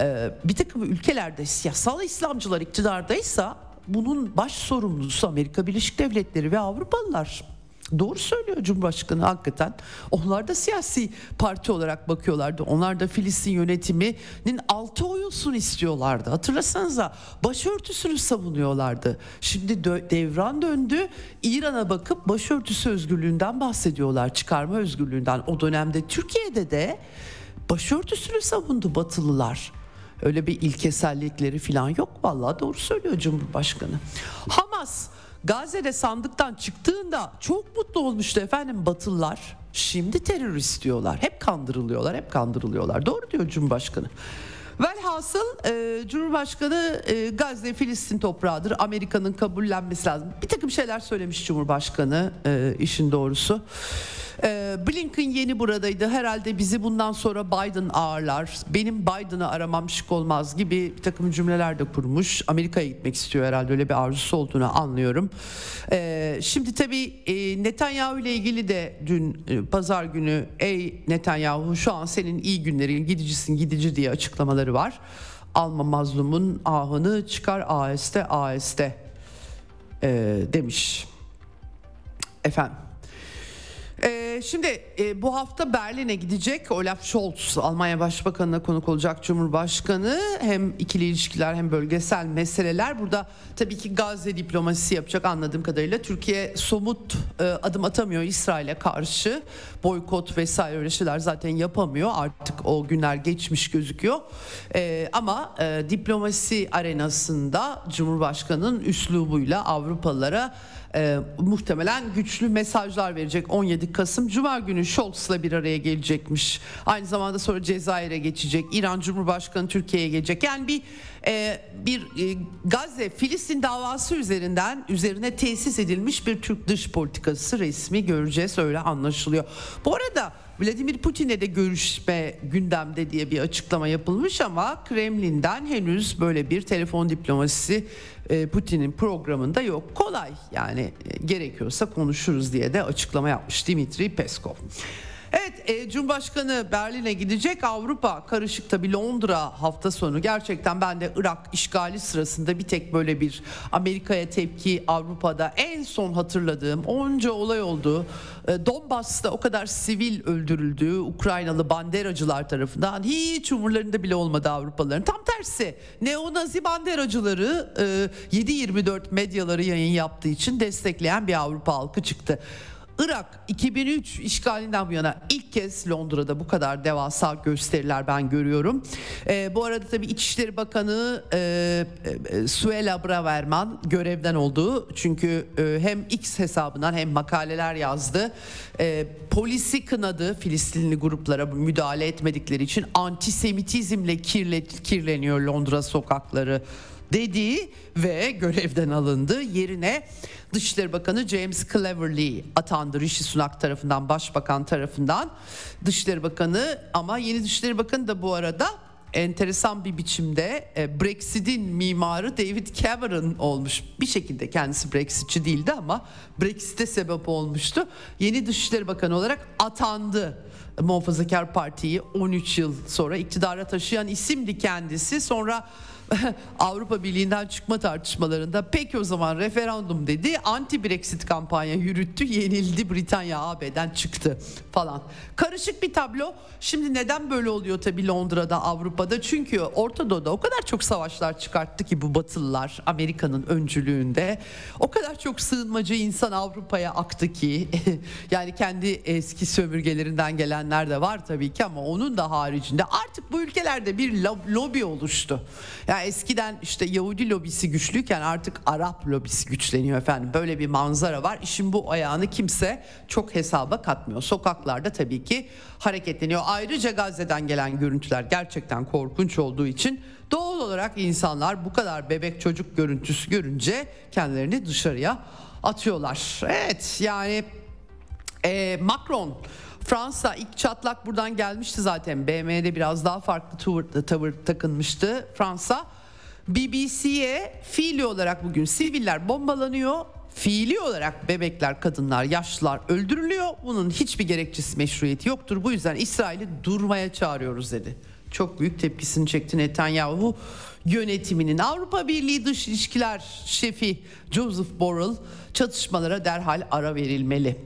e, bir takım ülkelerde siyasal İslamcılar iktidardaysa bunun baş sorumlusu Amerika Birleşik Devletleri ve Avrupalılar. Doğru söylüyor Cumhurbaşkanı hakikaten. Onlar da siyasi parti olarak bakıyorlardı. Onlar da Filistin yönetiminin altı oyulsun istiyorlardı. Hatırlasanıza başörtüsünü savunuyorlardı. Şimdi devran döndü. İran'a bakıp başörtüsü özgürlüğünden bahsediyorlar. Çıkarma özgürlüğünden. O dönemde Türkiye'de de başörtüsünü savundu Batılılar. Öyle bir ilkesellikleri falan yok. Vallahi doğru söylüyor Cumhurbaşkanı. Hamas Gazze'de sandıktan çıktığında çok mutlu olmuştu efendim Batılılar. Şimdi terörist diyorlar. Hep kandırılıyorlar, hep kandırılıyorlar. Doğru diyor Cumhurbaşkanı. Velhasıl e, Cumhurbaşkanı e, Gazze Filistin toprağıdır. Amerika'nın kabullenmesi lazım. Bir takım şeyler söylemiş Cumhurbaşkanı e, işin doğrusu. E, Blinken yeni buradaydı. Herhalde bizi bundan sonra Biden ağırlar. Benim Biden'ı aramam şık olmaz gibi bir takım cümleler de kurmuş. Amerika'ya gitmek istiyor herhalde öyle bir arzusu olduğunu anlıyorum. E, şimdi tabii e, Netanyahu ile ilgili de dün e, pazar günü ey Netanyahu şu an senin iyi günlerin gidicisin gidici diye açıklamaları var. Alma mazlumun ahını çıkar aheste aheste e, demiş. Efendim. Ee, şimdi e, bu hafta Berlin'e gidecek Olaf Scholz Almanya Başbakanı'na konuk olacak Cumhurbaşkanı. Hem ikili ilişkiler hem bölgesel meseleler. Burada tabii ki Gazze diplomasisi yapacak anladığım kadarıyla. Türkiye somut e, adım atamıyor İsrail'e karşı. Boykot vesaire öyle şeyler zaten yapamıyor. Artık o günler geçmiş gözüküyor. E, ama e, diplomasi arenasında Cumhurbaşkanı'nın üslubuyla Avrupalılara e, muhtemelen güçlü mesajlar verecek 17 Kasım Cuma günü Scholz'la bir araya gelecekmiş. Aynı zamanda sonra Cezayir'e geçecek. İran Cumhurbaşkanı Türkiye'ye gelecek. Yani bir e, bir e, Gazze Filistin davası üzerinden üzerine tesis edilmiş bir Türk dış politikası resmi göreceğiz öyle anlaşılıyor. Bu arada Vladimir Putin'le de görüşme gündemde diye bir açıklama yapılmış ama Kremlin'den henüz böyle bir telefon diplomasisi e, Putin'in programında yok. Kolay yani e, gerekiyorsa konuşuruz diye de açıklama yapmış Dimitri Peskov. Evet e, Cumhurbaşkanı Berlin'e gidecek Avrupa karışık tabi Londra hafta sonu gerçekten ben de Irak işgali sırasında bir tek böyle bir Amerika'ya tepki Avrupa'da en son hatırladığım onca olay oldu. E, Donbas'ta o kadar sivil öldürüldü Ukraynalı banderacılar tarafından hiç umurlarında bile olmadı Avrupalıların. Tam tersi neonazi banderacıları e, 7-24 medyaları yayın yaptığı için destekleyen bir Avrupa halkı çıktı. Irak 2003 işgalinden bu yana ilk kez Londra'da bu kadar devasa gösteriler ben görüyorum. E, bu arada tabii İçişleri Bakanı e, e, Suela Braverman görevden oldu. Çünkü e, hem X hesabından hem makaleler yazdı. E, polisi kınadı Filistinli gruplara müdahale etmedikleri için antisemitizmle kirle, kirleniyor Londra sokakları dediği ve görevden alındı. Yerine Dışişleri Bakanı James Cleverly atandı Rishi Sunak tarafından, Başbakan tarafından. Dışişleri Bakanı ama yeni Dışişleri Bakanı da bu arada enteresan bir biçimde e, Brexit'in mimarı David Cameron olmuş. Bir şekilde kendisi Brexitçi değildi ama Brexit'e sebep olmuştu. Yeni Dışişleri Bakanı olarak atandı. Muhafazakar Parti'yi 13 yıl sonra iktidara taşıyan isimdi kendisi. Sonra Avrupa Birliği'nden çıkma tartışmalarında peki o zaman referandum dedi. Anti Brexit kampanya yürüttü. Yenildi Britanya AB'den çıktı falan. Karışık bir tablo. Şimdi neden böyle oluyor tabii Londra'da Avrupa'da? Çünkü Orta Doğu'da o kadar çok savaşlar çıkarttı ki bu Batılılar Amerika'nın öncülüğünde. O kadar çok sığınmacı insan Avrupa'ya aktı ki yani kendi eski sömürgelerinden gelenler de var tabii ki ama onun da haricinde artık bu ülkelerde bir lobi oluştu. Yani eskiden işte Yahudi lobisi güçlüyken artık Arap lobisi güçleniyor efendim. Böyle bir manzara var. İşin bu ayağını kimse çok hesaba katmıyor. Sokaklarda tabii ki hareketleniyor. Ayrıca Gazze'den gelen görüntüler gerçekten korkunç olduğu için doğal olarak insanlar bu kadar bebek çocuk görüntüsü görünce kendilerini dışarıya atıyorlar. Evet yani e, Macron Fransa ilk çatlak buradan gelmişti zaten. BM'de biraz daha farklı tavır, tavır takınmıştı Fransa. BBC'ye fiili olarak bugün siviller bombalanıyor. Fiili olarak bebekler, kadınlar, yaşlılar öldürülüyor. Bunun hiçbir gerekçesi meşruiyeti yoktur. Bu yüzden İsrail'i durmaya çağırıyoruz dedi. Çok büyük tepkisini çekti Netanyahu yönetiminin. Avrupa Birliği Dış İlişkiler Şefi Joseph Borrell çatışmalara derhal ara verilmeli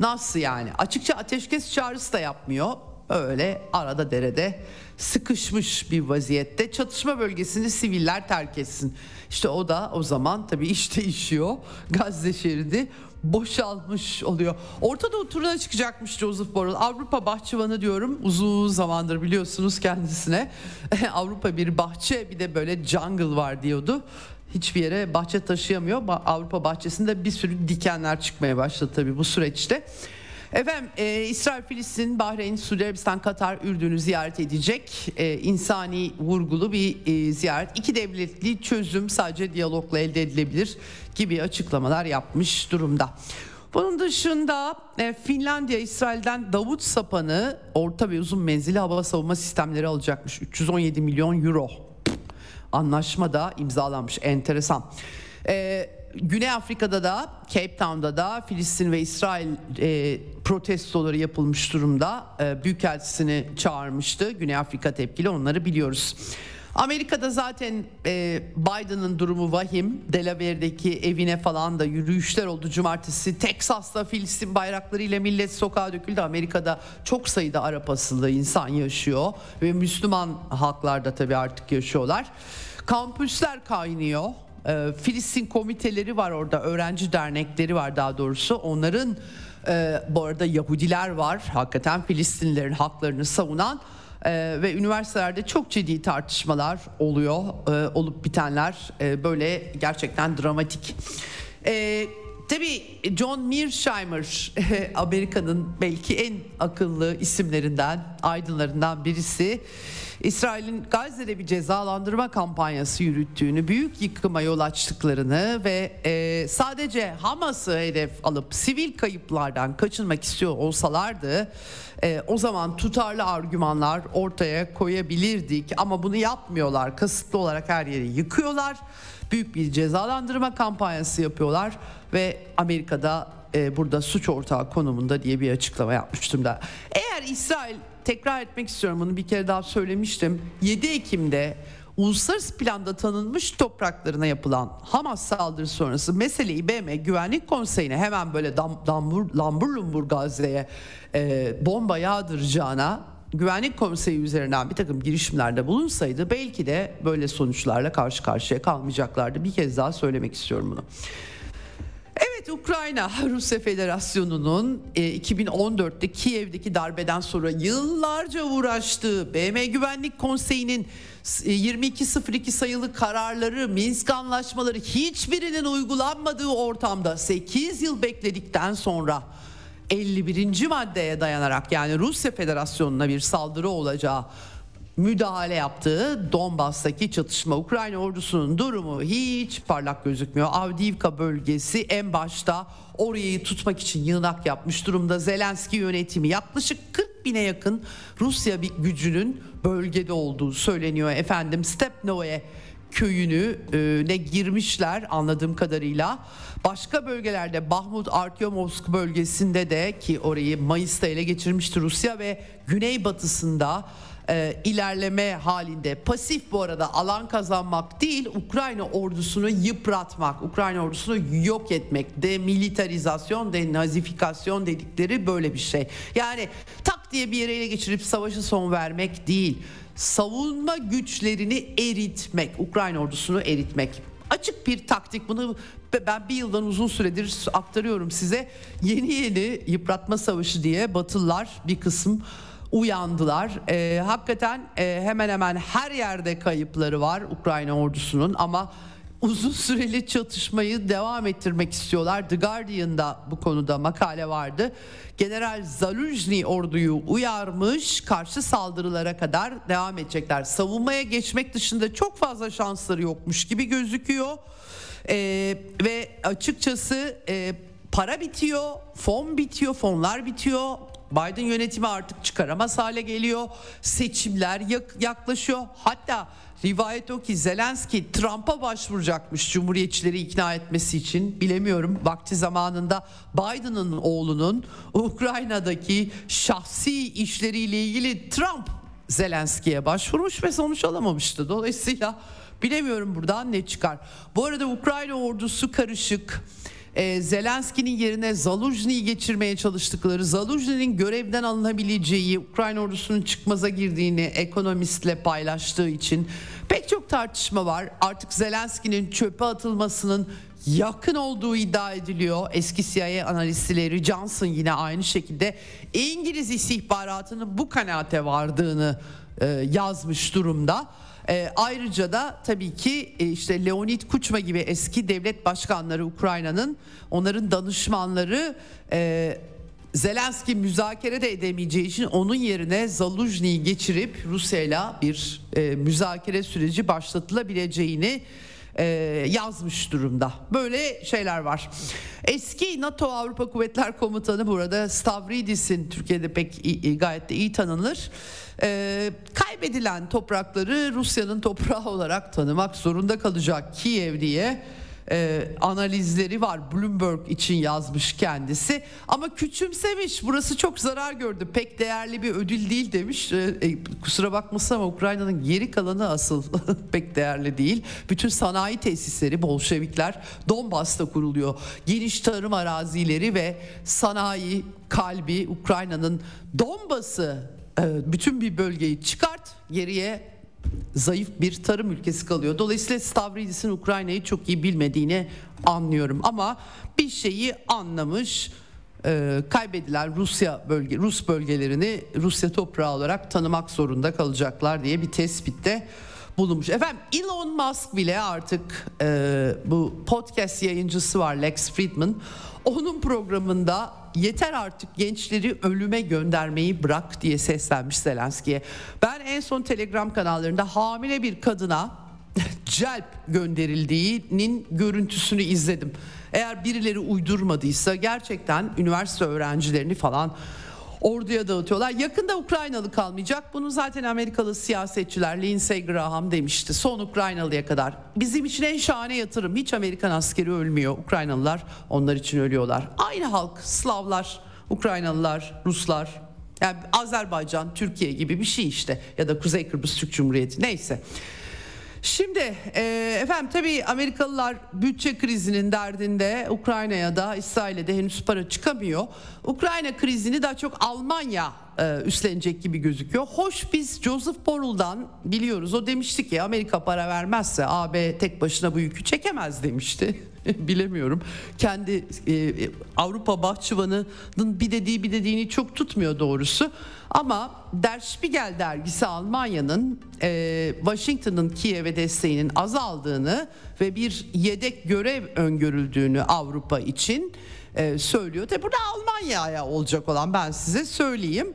Nasıl yani? Açıkça ateşkes çağrısı da yapmıyor. Öyle arada derede sıkışmış bir vaziyette çatışma bölgesini siviller terk etsin. İşte o da o zaman tabii iş değişiyor. Gazze şeridi boşalmış oluyor. Orta Doğu turuna çıkacakmış Joseph Borrell. Avrupa bahçıvanı diyorum. Uzun zamandır biliyorsunuz kendisine. Avrupa bir bahçe bir de böyle jungle var diyordu. Hiçbir yere bahçe taşıyamıyor. Avrupa bahçesinde bir sürü dikenler çıkmaya başladı tabii bu süreçte. Efendim e, İsrail, Filistin, Bahreyn, Suudi Arabistan, Katar, Ürdün'ü ziyaret edecek. E, insani vurgulu bir e, ziyaret. İki devletli çözüm sadece diyalogla elde edilebilir gibi açıklamalar yapmış durumda. Bunun dışında e, Finlandiya İsrail'den Davut Sapan'ı orta ve uzun menzili hava savunma sistemleri alacakmış. 317 milyon euro. Anlaşma da imzalanmış. Enteresan. Eee Güney Afrika'da da Cape Town'da da Filistin ve İsrail e, protestoları yapılmış durumda. E, Büyükelçisini çağırmıştı. Güney Afrika tepkili onları biliyoruz. Amerika'da zaten e, Biden'ın durumu vahim. Delaware'deki evine falan da yürüyüşler oldu cumartesi. Teksas'ta Filistin bayraklarıyla millet sokağa döküldü. Amerika'da çok sayıda Arap asıllı insan yaşıyor ve Müslüman halklarda tabii artık yaşıyorlar. Kampüsler kaynıyor. E, Filistin komiteleri var orada, öğrenci dernekleri var daha doğrusu. Onların e, bu arada Yahudiler var, hakikaten Filistinlilerin haklarını savunan e, ve üniversitelerde çok ciddi tartışmalar oluyor, e, olup bitenler e, böyle gerçekten dramatik. E, Tabii John Mearsheimer Amerika'nın belki en akıllı isimlerinden, aydınlarından birisi. İsrail'in Gazze'de bir cezalandırma kampanyası yürüttüğünü, büyük yıkıma yol açtıklarını ve e, sadece Hamas'ı hedef alıp sivil kayıplardan kaçınmak istiyor olsalardı e, o zaman tutarlı argümanlar ortaya koyabilirdik ama bunu yapmıyorlar. Kasıtlı olarak her yeri yıkıyorlar. Büyük bir cezalandırma kampanyası yapıyorlar ve Amerika'da e, burada suç ortağı konumunda diye bir açıklama yapmıştım da. Eğer İsrail tekrar etmek istiyorum bunu bir kere daha söylemiştim. 7 Ekim'de uluslararası planda tanınmış topraklarına yapılan Hamas saldırısı sonrası meseleyi BM Güvenlik Konseyi'ne hemen böyle dam, dambur, lambur lumbur Gazze'ye e, bomba yağdıracağına Güvenlik Konseyi üzerinden bir takım girişimlerde bulunsaydı belki de böyle sonuçlarla karşı karşıya kalmayacaklardı. Bir kez daha söylemek istiyorum bunu. Evet Ukrayna Rusya Federasyonu'nun 2014'te e, Kiev'deki darbeden sonra yıllarca uğraştığı BM Güvenlik Konseyi'nin 2202 e, sayılı kararları, Minsk anlaşmaları hiçbirinin uygulanmadığı ortamda 8 yıl bekledikten sonra 51. maddeye dayanarak yani Rusya Federasyonu'na bir saldırı olacağı müdahale yaptığı Donbas'taki çatışma Ukrayna ordusunun durumu hiç parlak gözükmüyor. Avdiivka bölgesi en başta orayı tutmak için yığınak yapmış durumda. Zelenski yönetimi yaklaşık 40 bine yakın Rusya bir gücünün bölgede olduğu söyleniyor. Efendim Stepnoe köyünü e, ne girmişler anladığım kadarıyla. Başka bölgelerde Bahmut Artyomovsk bölgesinde de ki orayı Mayıs'ta ele geçirmişti Rusya ve güneybatısında e, ilerleme halinde. Pasif bu arada alan kazanmak değil, Ukrayna ordusunu yıpratmak, Ukrayna ordusunu yok etmek, demilitarizasyon, denazifikasyon dedikleri böyle bir şey. Yani tak diye bir yere ele geçirip savaşı son vermek değil, savunma güçlerini eritmek, Ukrayna ordusunu eritmek. Açık bir taktik bunu ben bir yıldan uzun süredir aktarıyorum size. Yeni yeni yıpratma savaşı diye Batılılar bir kısım uyandılar. E, hakikaten e, hemen hemen her yerde kayıpları var Ukrayna ordusunun ama uzun süreli çatışmayı devam ettirmek istiyorlar. The Guardian'da bu konuda makale vardı. General Zaluzny orduyu uyarmış, karşı saldırılara kadar devam edecekler. Savunmaya geçmek dışında çok fazla şansları yokmuş gibi gözüküyor. Ee, ve açıkçası e, para bitiyor, fon bitiyor, fonlar bitiyor, Biden yönetimi artık çıkaramaz hale geliyor. Seçimler yaklaşıyor. Hatta rivayet o ki Zelenski Trump'a başvuracakmış Cumhuriyetçileri ikna etmesi için. Bilemiyorum vakti zamanında Biden'ın oğlunun Ukrayna'daki şahsi işleriyle ilgili Trump Zelenski'ye başvurmuş ve sonuç alamamıştı. Dolayısıyla bilemiyorum buradan ne çıkar. Bu arada Ukrayna ordusu karışık e, Zelenski'nin yerine Zaluzhny'yi geçirmeye çalıştıkları, Zaluzhny'nin görevden alınabileceği, Ukrayna ordusunun çıkmaza girdiğini ekonomistle paylaştığı için pek çok tartışma var. Artık Zelenski'nin çöpe atılmasının yakın olduğu iddia ediliyor. Eski CIA analistleri Johnson yine aynı şekilde İngiliz istihbaratının bu kanaate vardığını e, yazmış durumda. E, ayrıca da tabii ki e, işte Leonid Kuchma gibi eski devlet başkanları Ukrayna'nın onların danışmanları e, Zelenski müzakere de edemeyeceği için onun yerine Zaluzhny'yi geçirip Rusya'yla bir e, müzakere süreci başlatılabileceğini e, yazmış durumda. Böyle şeyler var. Eski NATO Avrupa Kuvvetler Komutanı burada Stavridis'in Türkiye'de pek iyi, gayet de iyi tanınır. E, kaybedilen toprakları Rusya'nın toprağı olarak tanımak zorunda kalacak Kiev diye e, analizleri var. Bloomberg için yazmış kendisi. Ama küçümsemiş. Burası çok zarar gördü. Pek değerli bir ödül değil demiş. E, e, kusura bakmasın ama Ukrayna'nın geri kalanı asıl pek değerli değil. Bütün sanayi tesisleri Bolşevikler Donbas'ta kuruluyor. Geniş tarım arazileri ve sanayi kalbi Ukrayna'nın Donbas'ı e, bütün bir bölgeyi çıkart geriye zayıf bir tarım ülkesi kalıyor. Dolayısıyla Stavridis'in Ukrayna'yı çok iyi bilmediğini anlıyorum. Ama bir şeyi anlamış e, kaybedilen Rusya bölge Rus bölgelerini Rusya toprağı olarak tanımak zorunda kalacaklar diye bir tespitte bulunmuş. Efendim Elon Musk bile artık e, bu podcast yayıncısı var Lex Friedman. Onun programında yeter artık gençleri ölüme göndermeyi bırak diye seslenmiş Zelenski'ye. Ben en son Telegram kanallarında hamile bir kadına celp gönderildiğinin görüntüsünü izledim. Eğer birileri uydurmadıysa gerçekten üniversite öğrencilerini falan orduya dağıtıyorlar. Yakında Ukraynalı kalmayacak. Bunu zaten Amerikalı siyasetçiler Lindsey Graham demişti. Son Ukraynalıya kadar. Bizim için en şahane yatırım. Hiç Amerikan askeri ölmüyor. Ukraynalılar onlar için ölüyorlar. Aynı halk Slavlar, Ukraynalılar, Ruslar. Yani Azerbaycan, Türkiye gibi bir şey işte. Ya da Kuzey Kıbrıs Türk Cumhuriyeti neyse. Şimdi e, efendim tabii Amerikalılar bütçe krizinin derdinde Ukrayna'ya da İsrail'e de henüz para çıkamıyor. Ukrayna krizini daha çok Almanya e, üstlenecek gibi gözüküyor. Hoş biz Joseph Borrell'dan biliyoruz. O demişti ki Amerika para vermezse AB tek başına bu yükü çekemez demişti. Bilemiyorum. Kendi e, Avrupa bahçıvanının bir dediği bir dediğini çok tutmuyor doğrusu. Ama Der Spiegel dergisi Almanya'nın e, Washington'ın Kiev'e desteğinin azaldığını ve bir yedek görev öngörüldüğünü Avrupa için e, söylüyor. Tabi burada Almanya'ya olacak olan ben size söyleyeyim.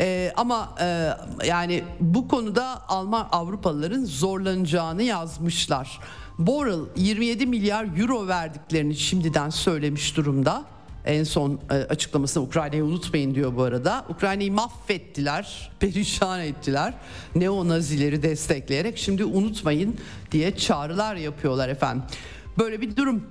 E, ama e, yani bu konuda Alman Avrupalıların zorlanacağını yazmışlar. Borrell 27 milyar euro verdiklerini şimdiden söylemiş durumda. En son e, açıklamasında Ukrayna'yı unutmayın diyor bu arada. Ukrayna'yı mahvettiler, perişan ettiler. Neo-Nazileri destekleyerek şimdi unutmayın diye çağrılar yapıyorlar efendim. Böyle bir durum.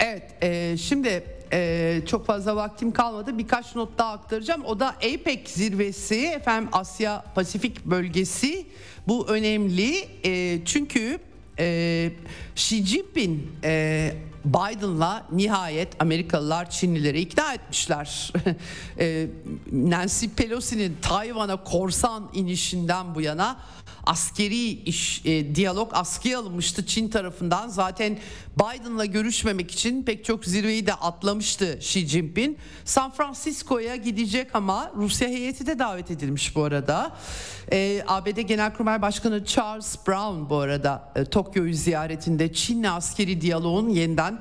Evet e, şimdi e, çok fazla vaktim kalmadı. Birkaç not daha aktaracağım. O da APEC zirvesi efendim Asya Pasifik bölgesi. Bu önemli e, çünkü e, Xi Jinping e, Biden'la nihayet Amerikalılar Çinlileri ikna etmişler. e, Nancy Pelosi'nin Tayvan'a korsan inişinden bu yana askeri iş, e, diyalog askıya alınmıştı Çin tarafından. Zaten Biden'la görüşmemek için pek çok zirveyi de atlamıştı Xi Jinping. San Francisco'ya gidecek ama Rusya heyeti de davet edilmiş bu arada. E, ABD Genelkurmay Başkanı Charles Brown bu arada e, Tokyo'yu ziyaretinde Çin'le askeri diyaloğun yeniden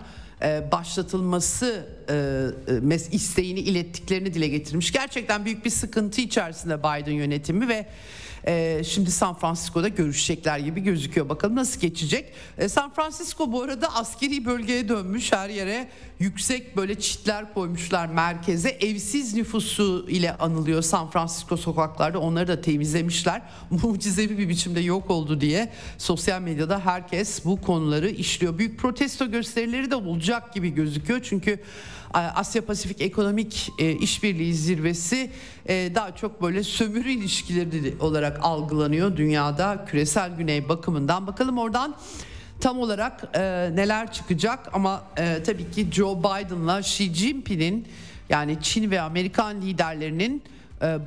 başlatılması e, e isteğini ilettiklerini dile getirmiş. Gerçekten büyük bir sıkıntı içerisinde Biden yönetimi ve e, şimdi San Francisco'da görüşecekler gibi gözüküyor. Bakalım nasıl geçecek. E, San Francisco bu arada askeri bölgeye dönmüş her yere yüksek böyle çitler koymuşlar merkeze. Evsiz nüfusu ile anılıyor San Francisco sokaklarda. Onları da temizlemişler. Mucizevi bir biçimde yok oldu diye sosyal medyada herkes bu konuları işliyor. Büyük protesto gösterileri de olacak gibi gözüküyor. Çünkü Asya Pasifik Ekonomik e, İşbirliği Zirvesi e, daha çok böyle sömürü ilişkileri olarak algılanıyor dünyada küresel güney bakımından. Bakalım oradan tam olarak e, neler çıkacak ama tabii ki Joe Biden'la Xi Jinping'in yani Çin ve Amerikan liderlerinin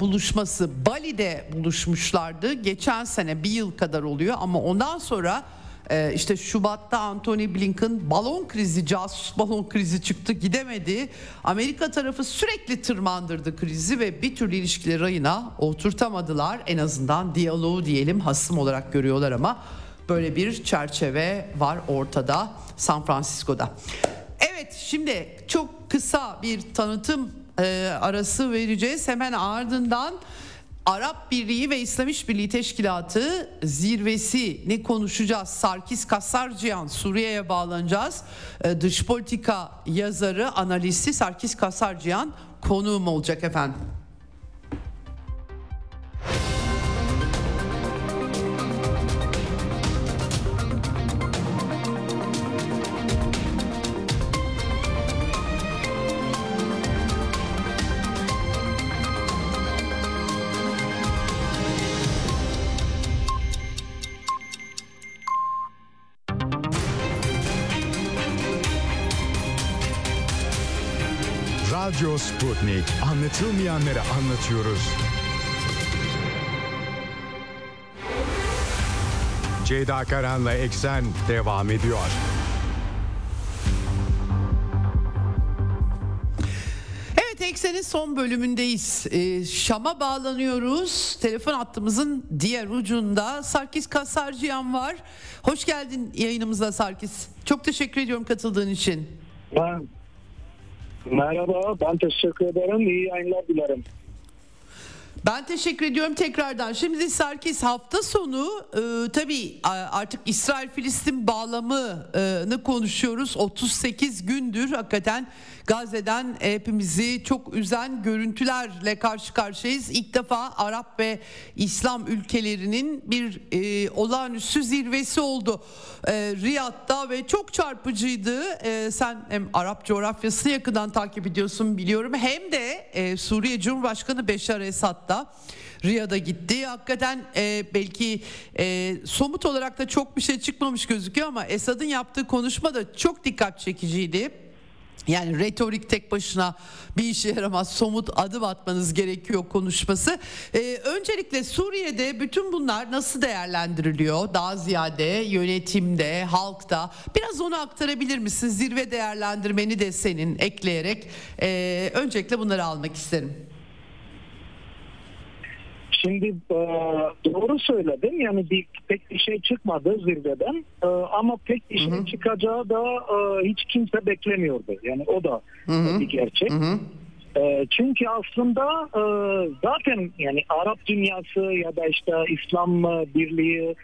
buluşması Bali'de buluşmuşlardı. Geçen sene bir yıl kadar oluyor ama ondan sonra e, işte Şubat'ta Anthony Blinken balon krizi, casus balon krizi çıktı gidemedi. Amerika tarafı sürekli tırmandırdı krizi ve bir türlü ilişkileri rayına oturtamadılar. En azından diyaloğu diyelim hasım olarak görüyorlar ama böyle bir çerçeve var ortada San Francisco'da. Evet şimdi çok kısa bir tanıtım e, arası vereceğiz. Hemen ardından Arap Birliği ve İslam İşbirliği Teşkilatı zirvesi ne konuşacağız? Sarkis Kassarciyan Suriye'ye bağlanacağız. E, dış politika yazarı, analisti Sarkis Kassarciyan konuğum olacak efendim. Sputnik. Anlatılmayanları anlatıyoruz. Ceyda Karan'la Eksen devam ediyor. Evet Eksen'in son bölümündeyiz. Ee, Şam'a bağlanıyoruz. Telefon hattımızın diğer ucunda Sarkis Kasarcıyan var. Hoş geldin yayınımıza Sarkis. Çok teşekkür ediyorum katıldığın için. Ben Merhaba, ben teşekkür ederim. İyi yayınlar dilerim. Ben teşekkür ediyorum tekrardan. Şimdi Sarkis hafta sonu e, tabii artık İsrail-Filistin bağlamını konuşuyoruz. 38 gündür hakikaten Gazze'den hepimizi çok üzen görüntülerle karşı karşıyayız. İlk defa Arap ve İslam ülkelerinin bir e, olağanüstü zirvesi oldu e, Riyad'da ve çok çarpıcıydı. E, sen hem Arap coğrafyasını yakından takip ediyorsun biliyorum hem de e, Suriye Cumhurbaşkanı Beşar Esad'da Riyad'a gitti. Hakikaten e, belki e, somut olarak da çok bir şey çıkmamış gözüküyor ama Esad'ın yaptığı konuşma da çok dikkat çekiciydi. Yani retorik tek başına bir işe yaramaz. Somut adım atmanız gerekiyor konuşması. Ee, öncelikle Suriye'de bütün bunlar nasıl değerlendiriliyor? Daha ziyade yönetimde, halkta. Biraz onu aktarabilir misin? Zirve değerlendirmeni de senin ekleyerek. Ee, öncelikle bunları almak isterim. Şimdi e, doğru söyledin yani bir, pek bir şey çıkmadı zirveden e, ama pek bir şey hı hı. çıkacağı da e, hiç kimse beklemiyordu. Yani o da hı hı. bir gerçek. Hı hı. Çünkü aslında zaten yani Arap dünyası ya da işte İslam Birliği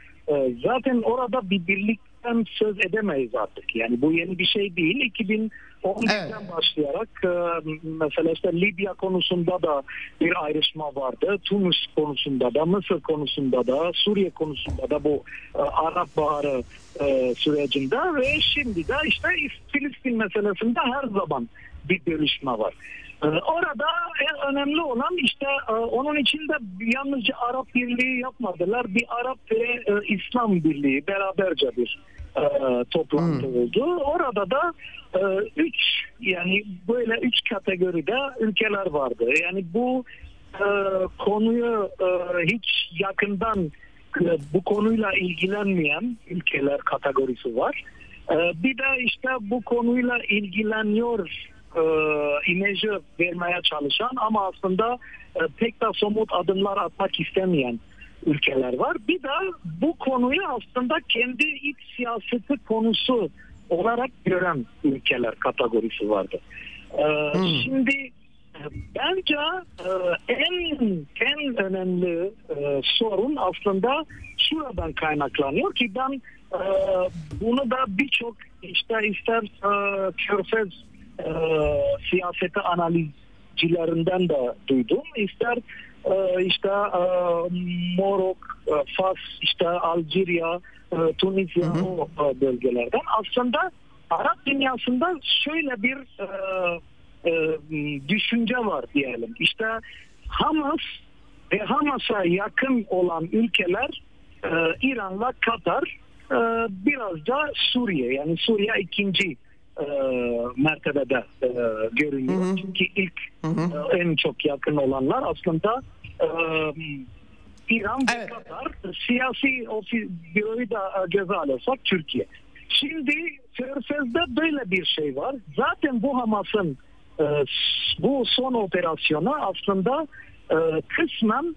zaten orada bir birlik birlikten söz edemeyiz artık. Yani bu yeni bir şey değil. 2012'den evet. başlayarak e, mesela işte Libya konusunda da bir ayrışma vardı. Tunus konusunda da, Mısır konusunda da, Suriye konusunda da bu e, Arap Baharı e, sürecinde ve şimdi de işte Filistin meselesinde her zaman bir bölüşme var. Orada en önemli olan işte onun içinde yalnızca Arap Birliği yapmadılar. Bir Arap ve İslam Birliği beraberce bir e, toplantı hmm. oldu. Orada da e, üç yani böyle üç kategoride ülkeler vardı. Yani bu e, konuyu e, hiç yakından e, bu konuyla ilgilenmeyen ülkeler kategorisi var. E, bir de işte bu konuyla ilgileniyor e, imajı vermeye çalışan ama aslında e, pek de somut adımlar atmak istemeyen ülkeler var. Bir de bu konuyu aslında kendi iç siyaseti konusu olarak gören ülkeler kategorisi vardı. Ee, hmm. Şimdi bence e, en en önemli e, sorun aslında şuradan kaynaklanıyor ki ben e, bunu da birçok işte ister e, körfez e, siyaseti analizcilerinden de duydum ister ee, işte e, Morok, e, Fas, işte Algeria, e, Tunisia o bölgelerden. Aslında Arap dünyasında şöyle bir düşünce var diyelim. İşte Hamas ve Hamas'a yakın olan ülkeler İran'la Katar e, biraz da Suriye yani Suriye ikinci e, mertebede e, görünüyor. Çünkü ilk e, en çok yakın olanlar aslında e, İran ve Evet. Katar siyasi ofi- büroyu da e, göze alırsak Türkiye. Şimdi Körfez'de böyle bir şey var. Zaten bu Hamas'ın e, bu son operasyonu aslında e, kısmen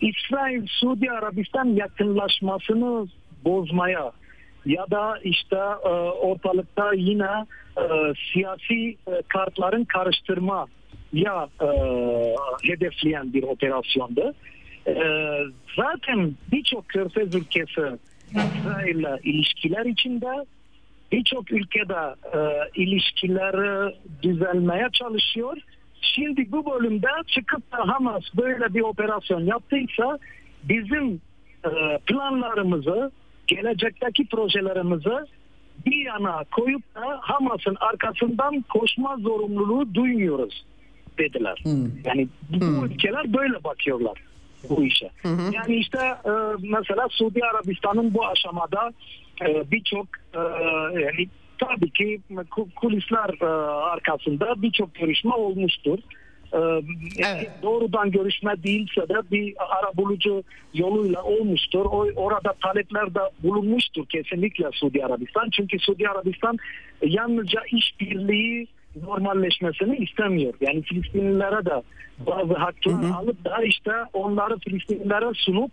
İsrail Suudi Arabistan yakınlaşmasını bozmaya ya da işte e, ortalıkta yine e, siyasi e, kartların karıştırma ya e, hedefleyen bir operasyondu. E, zaten birçok körfez ülkesi İsrail'le ilişkiler içinde birçok ülkede e, ilişkileri düzelmeye çalışıyor. Şimdi bu bölümde çıkıp da Hamas böyle bir operasyon yaptıysa bizim e, planlarımızı, gelecekteki projelerimizi bir yana koyup da Hamas'ın arkasından koşma zorunluluğu duymuyoruz dediler. Yani bu ülkeler böyle bakıyorlar bu işe. Yani işte e, mesela Suudi Arabistan'ın bu aşamada e, birçok e, yani tabii ki ku- kulisler e, arkasında birçok görüşme olmuştur. E, yani Evet. Doğrudan görüşme değilse de bir arabulucu yoluyla olmuştur. O, orada talepler de bulunmuştur kesinlikle Suudi Arabistan. Çünkü Suudi Arabistan yalnızca işbirliği normalleşmesini istemiyor. Yani Filistinlilere de bazı haklar alıp da işte onları Filistinlilere sunup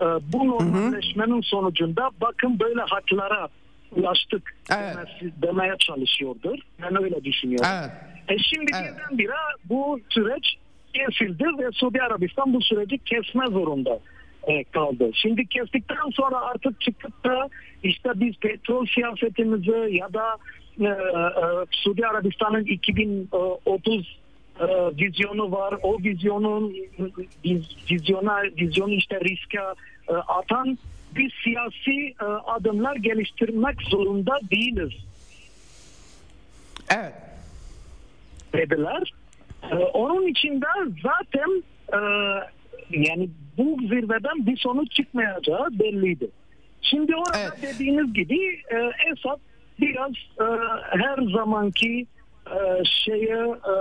e, bu normalleşmenin sonucunda bakın böyle haklara ulaştık Evet. demeye çalışıyordur. Ben öyle düşünüyorum. Evet. E şimdi Evet. birdenbire bu süreç kesildi ve Suudi Arabistan bu süreci kesme zorunda e, kaldı. Şimdi kestikten sonra artık çıkıp da işte biz petrol siyasetimizi ya da e, e, Suudi Arabistan'ın 2030 e, vizyonu var. O vizyonun viz- vizyona vizyonu işte riske e, atan bir siyasi e, adımlar geliştirmek zorunda değiliz Evet. Dediler. Ee, onun içinde zaten e, yani bu zirveden bir sonuç çıkmayacağı belliydi. Şimdi orada Evet. dediğiniz gibi e, Esad biraz e, her zamanki e, şeyi e,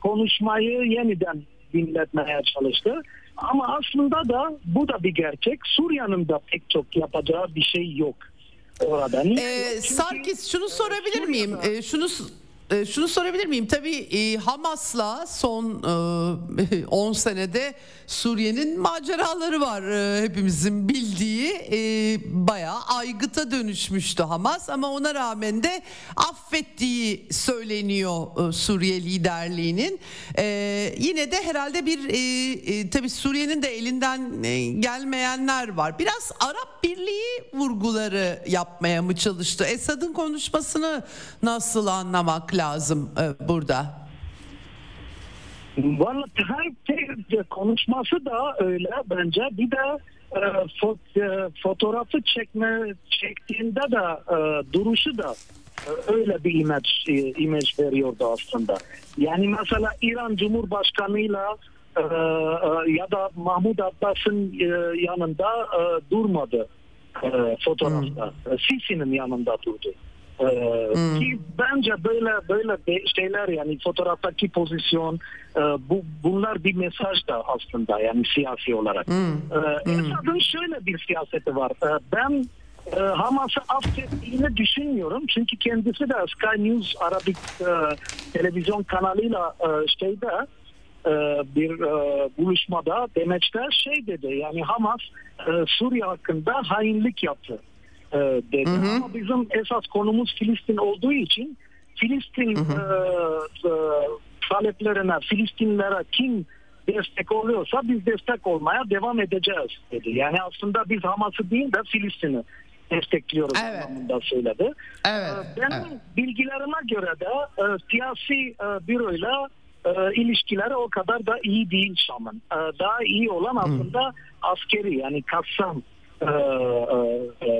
konuşmayı yeniden dinletmeye çalıştı. Ama aslında da bu da bir gerçek. Suriye'nin de pek çok yapacağı bir şey yok orada. Niye Ee? Çünkü, Sarkis şunu e, sorabilir miyim? Suriye'de- Ee, şunu e, şunu sorabilir miyim? Tabii e, Hamas'la son e, 10 senede Suriye'nin maceraları var e, hepimizin bildiği. E, bayağı aygıta dönüşmüştü Hamas ama ona rağmen de affettiği söyleniyor e, Suriye liderliğinin. E, yine de herhalde bir e, e, tabii Suriye'nin de elinden e, gelmeyenler var. Biraz Arap Birliği vurguları yapmaya mı çalıştı? Esad'ın konuşmasını nasıl anlamak lazım e, burada? Valla her konuşması da öyle bence. Bir de e, fo- e, fotoğrafı çekme çektiğinde de e, duruşu da e, öyle bir imaj e, imaj veriyordu aslında. Yani mesela İran Cumhurbaşkanı'yla e, e, ya da Mahmud Abbas'ın e, yanında e, durmadı e, fotoğrafta. E, Sisi'nin yanında durdu. Ee, Ki bence böyle böyle şeyler yani fotoğraftaki pozisyon e, bu bunlar bir mesaj da aslında yani siyasi olarak. Ee, Esad'ın şöyle bir siyaseti var. Ee, ben e, Hamas'ı affettiğini düşünmüyorum. Çünkü kendisi de Sky News Arabik e, televizyon kanalıyla e, şeyde e, bir e, buluşmada demeçte şey dedi yani Hamas e, Suriye hakkında hainlik yaptı e, dedi. Ama bizim esas konumuz Filistin olduğu için Filistin e, e, taleplerine, Filistinlilere kim destek oluyorsa biz destek olmaya devam edeceğiz dedi. Yani aslında biz Hamas'ı değil de Filistin'i destekliyoruz Evet. anlamında söyledi. Evet, Ee, Benim evet. bilgilerime göre de e, siyasi e, büroyla e, ilişkileri o kadar da iyi değil Şam'ın. E, daha iyi olan aslında askeri yani Kassam e, e, e,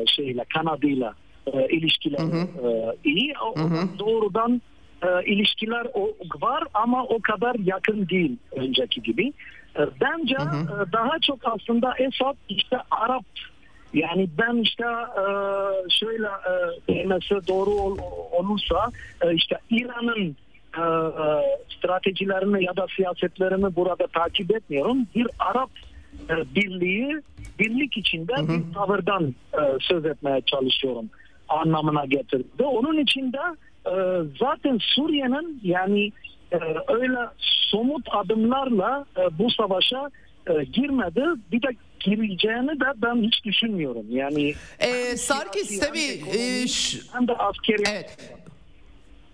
şeyle Kanadıyla e, ilişkileri e, iyi. O, doğrudan e, ilişkiler o, var ama o kadar yakın değil önceki gibi. E, bence e, daha çok aslında Esad işte Arap Yani ben işte e, şöyle e, demesi doğru ol, olursa e, işte İran'ın e, e, stratejilerini ya da siyasetlerini burada takip etmiyorum. Bir Arap e, birliği birlik içinde bir tavırdan e, söz etmeye çalışıyorum anlamına getirdi. Onun içinde e, zaten Suriye'nin yani e, öyle somut adımlarla e, bu savaşa e, girmedi. Bir de gireceğini de ben hiç düşünmüyorum. Yani Ee, Sarkis tabii e, hem de askeri Evet.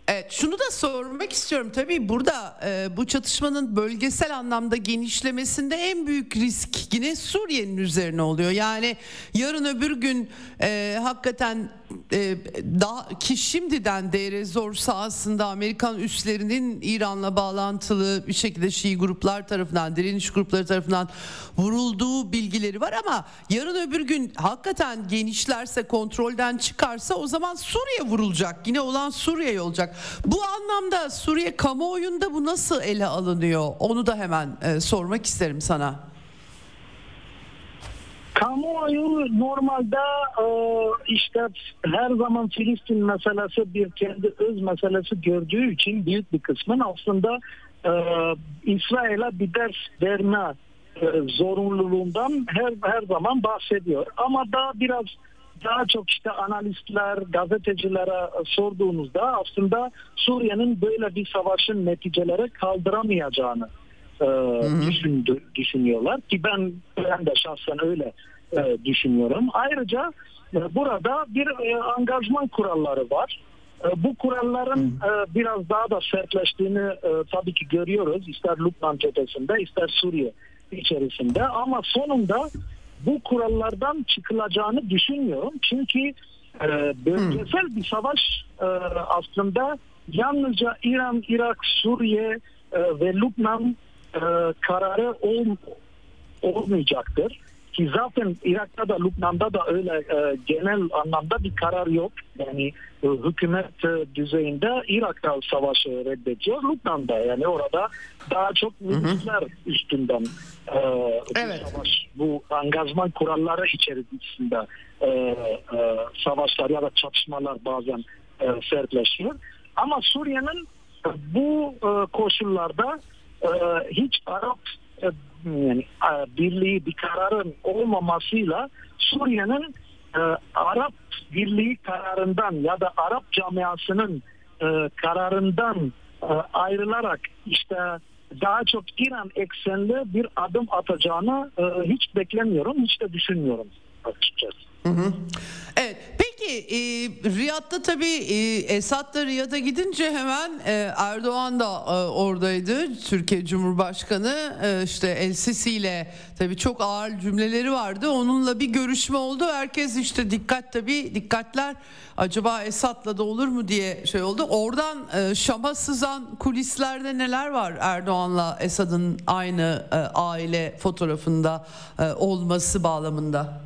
Evet şunu da sormak istiyorum tabii burada e, bu çatışmanın bölgesel anlamda genişlemesinde en büyük risk yine Suriye'nin üzerine oluyor. Yani yarın öbür gün e, hakikaten e, daha ki şimdiden Deir Zor sahasında Amerikan üslerinin İran'la bağlantılı bir şekilde Şii gruplar tarafından direniş grupları tarafından vurulduğu bilgileri var ama yarın öbür gün hakikaten genişlerse kontrolden çıkarsa o zaman Suriye vurulacak. Yine olan Suriye olacak. Bu anlamda Suriye kamuoyunda bu nasıl ele alınıyor? Onu da hemen e, sormak isterim sana. Kamuoyu normalde e, işte her zaman Filistin meselesi bir kendi öz meselesi gördüğü için büyük bir kısmın aslında e, İsrail'e bir ders verme e, zorunluluğundan her her zaman bahsediyor. Ama daha biraz daha çok işte analistler, gazetecilere sorduğunuzda aslında Suriye'nin böyle bir savaşın neticeleri kaldıramayacağını e, düşündü, düşünüyorlar ki ben ben de şahsen öyle e, düşünüyorum. Ayrıca e, burada bir e, angajman kuralları var. E, bu kuralların e, biraz daha da sertleştiğini e, tabii ki görüyoruz. İster Lübnan cephesinde ister Suriye içerisinde ama sonunda bu kurallardan çıkılacağını düşünmüyorum. Çünkü e, bölgesel bir savaş e, aslında yalnızca İran, Irak, Suriye e, ve Lübnan e, kararı ol, olmayacaktır. Ki zaten Irak'ta da Lübnan'da da öyle e, genel anlamda bir karar yok. Yani e, hükümet e, düzeyinde Irak'ta savaşı reddediyor. Lübnan'da yani orada daha çok milisler üstünden e, Evet. savaş, bu angajman kuralları içerisinde e, e, savaşlar ya da çatışmalar bazen e, sertleşiyor. Ama Suriye'nin bu e, koşullarda e, hiç Arap yani e, birliği bir kararın olmamasıyla Suriye'nin e, Arap birliği kararından ya da Arap camiasının e, kararından e, ayrılarak işte daha çok İran eksenli bir adım atacağını e, hiç beklemiyorum, hiç de düşünmüyorum açıkçası. Evet. Peki e, Riyad'da tabii e, Esad da Riyad'a gidince hemen e, Erdoğan da e, oradaydı. Türkiye Cumhurbaşkanı e, işte El Sisi ile tabii çok ağır cümleleri vardı. Onunla bir görüşme oldu. Herkes işte dikkat tabii dikkatler acaba Esad'la da olur mu diye şey oldu. Oradan e, Şam'a sızan kulislerde neler var Erdoğan'la Esad'ın aynı e, aile fotoğrafında e, olması bağlamında?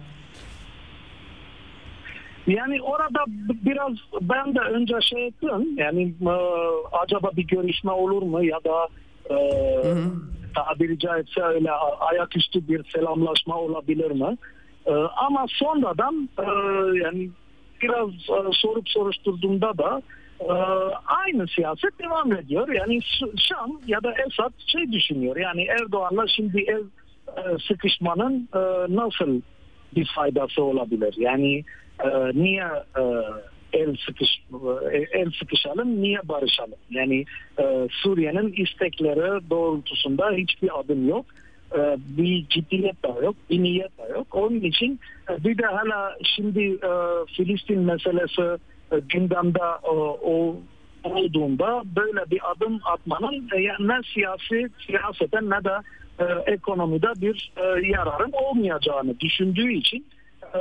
Yani orada biraz ben de önce şey ettim. Yani e, acaba bir görüşme olur mu ya da e, tabiri caizse öyle ayaküstü bir selamlaşma olabilir mi? E, ama sonradan e, yani biraz e, sorup soruşturduğumda da e, aynı siyaset devam ediyor. Yani Şam ya da Esad şey düşünüyor. Yani Erdoğan'la şimdi ev e, sıkışmanın e, nasıl bir faydası olabilir? Yani e, niye e, el sıkış e, el sıkışalım, niye barışalım? Yani e, Suriye'nin istekleri doğrultusunda hiçbir adım yok. E, bir ciddiyet de yok, bir niyet de yok. Onun için e, bir de hala şimdi e, Filistin meselesi e, gündemde e, o olduğunda böyle bir adım atmanın e, ne siyasi siyaseten ne de e, ekonomide bir e, yararın olmayacağını düşündüğü için e,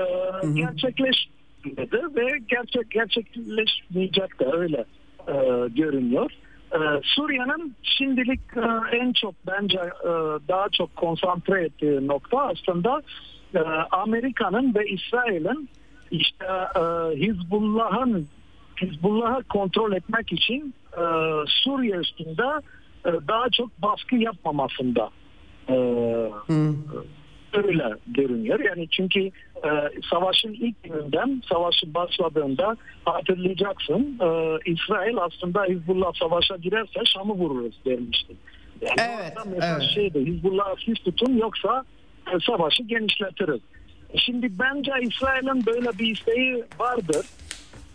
gerçekleşmedi ve gerçek gerçekleşmeyecek de öyle e, görünüyor. E, Suriye'nin şimdilik e, en çok bence e, daha çok konsantre ettiği nokta aslında e, Amerika'nın ve İsrail'in işte e, Hizbullah'ın Hizbullah'ı kontrol etmek için e, Suriye üstünde e, daha çok baskı yapmamasında e, öyle görünüyor. Yani çünkü e, savaşın ilk gününden savaşı başladığında hatırlayacaksın e, İsrail aslında Hizbullah savaşa girerse Şam'ı vururuz demişti. Yani Evet, mesela evet. şeydi Hizbullah siz tutun yoksa e, savaşı genişletiriz. Şimdi bence İsrail'in böyle bir isteği vardır.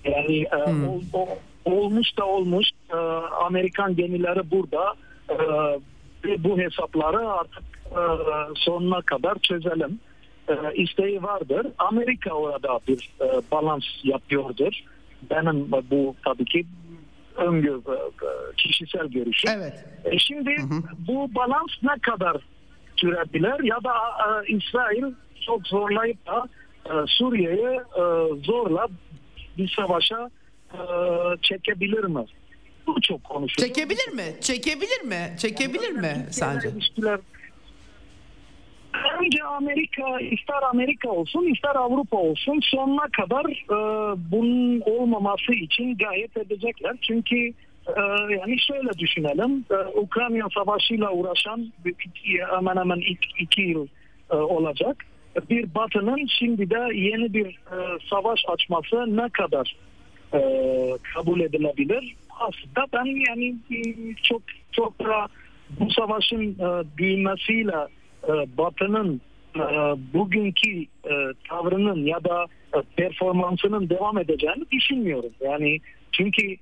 Yani e, ol- o- olmuş da olmuş e, Amerikan gemileri burada e, bu hesapları artık e, sonuna kadar çözelim. E, isteği vardır. Amerika orada bir e, balans yapıyordur. Benim bu tabii ki öngör, e, kişisel görüşüm. Evet. E, şimdi bu balans ne kadar sürebilir ya da e, İsrail çok zorlayıp da e, Suriye'yi e, zorla bir savaşa e, çekebilir mi? Bu çok konuşuluyor. Çekebilir mi? Çekebilir mi? Çekebilir mi sence? İlişkiler Önce Amerika, ister Amerika olsun, ister Avrupa olsun sonuna kadar e, bunun olmaması için gayet edecekler. Çünkü e, yani şöyle düşünelim, e, Ukrayna savaşıyla uğraşan iki- hemen hemen iki, iki yıl e, olacak. Bir Batı'nın şimdi de yeni bir e, savaş açması ne kadar e, kabul edilebilir? Aslında ben yani e, çok çok da bu savaşın e, büyümesiyle e, Batı'nın e, bugünkü e, tavrının ya da e, performansının devam edeceğini düşünmüyorum. Yani çünkü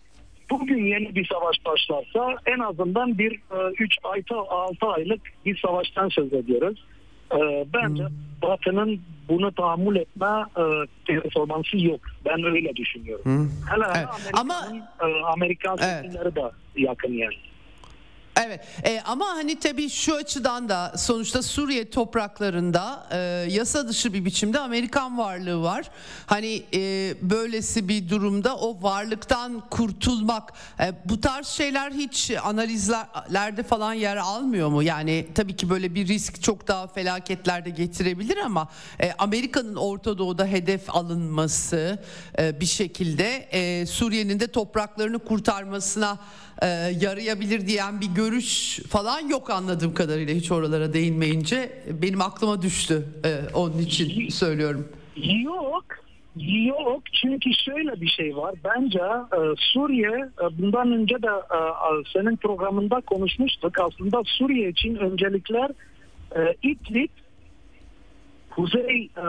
bugün yeni bir savaş başlarsa en azından bir 3 ay 6 aylık bir savaştan söz ediyoruz. E, bence Batı'nın bunu tahammül etme e, performansı yok. Ben öyle düşünüyorum. Hele hele Evet. Amerika'nın, e, Amerikan Evet. de yakın yani. Evet e, ama hani tabii şu açıdan da sonuçta Suriye topraklarında e, yasa dışı bir biçimde Amerikan varlığı var. Hani e, böylesi bir durumda o varlıktan kurtulmak e, bu tarz şeyler hiç analizlerde falan yer almıyor mu? Yani tabii ki böyle bir risk çok daha felaketler de getirebilir ama e, Amerika'nın Orta Doğu'da hedef alınması e, bir şekilde e, Suriye'nin de topraklarını kurtarmasına e, yarayabilir diyen bir görüş falan yok anladığım kadarıyla hiç oralara değinmeyince benim aklıma düştü e, onun için söylüyorum. Yok. Yok çünkü şöyle bir şey var. Bence e, Suriye e, bundan önce de e, senin programında konuşmuştuk. Aslında Suriye için öncelikler e, İdlib, Kuzey e,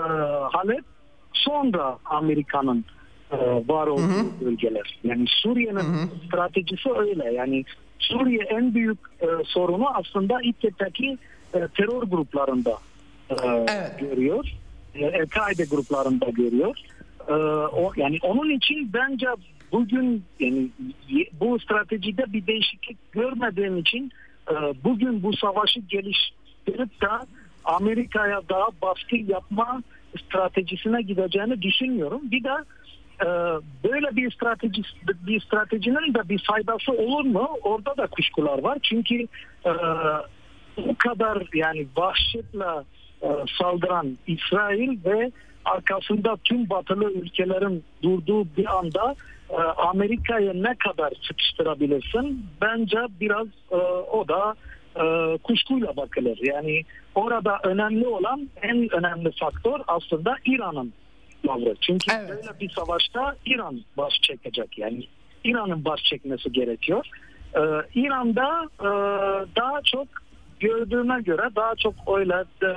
Halep, sonra Amerika'nın var olduğu bölgeler. Yani Suriye'nin stratejisi öyle. Yani Suriye en büyük e, sorunu aslında İdlib'deki e, terör gruplarında e, Evet. görüyor. E, El-Kaide gruplarında görüyor. E, o, yani onun için bence bugün yani bu stratejide bir değişiklik görmediğim için e, bugün bu savaşı geliştirip de Amerika'ya daha baskı yapma stratejisine gideceğini düşünmüyorum. Bir de e, böyle bir strateji bir stratejinin de bir faydası olur mu? Orada da kuşkular var. Çünkü e, bu kadar yani vahşetle e, saldıran İsrail ve arkasında tüm batılı ülkelerin durduğu bir anda e, Amerika'ya ne kadar sıkıştırabilirsin? Bence biraz o da kuşkuyla bakılır. Yani orada önemli olan en önemli faktör aslında İran'ın tavrı. Çünkü Evet. böyle bir savaşta İran baş çekecek yani. İran'ın baş çekmesi gerekiyor. Ee, İran'da e, daha çok gördüğüme göre daha çok öyle e,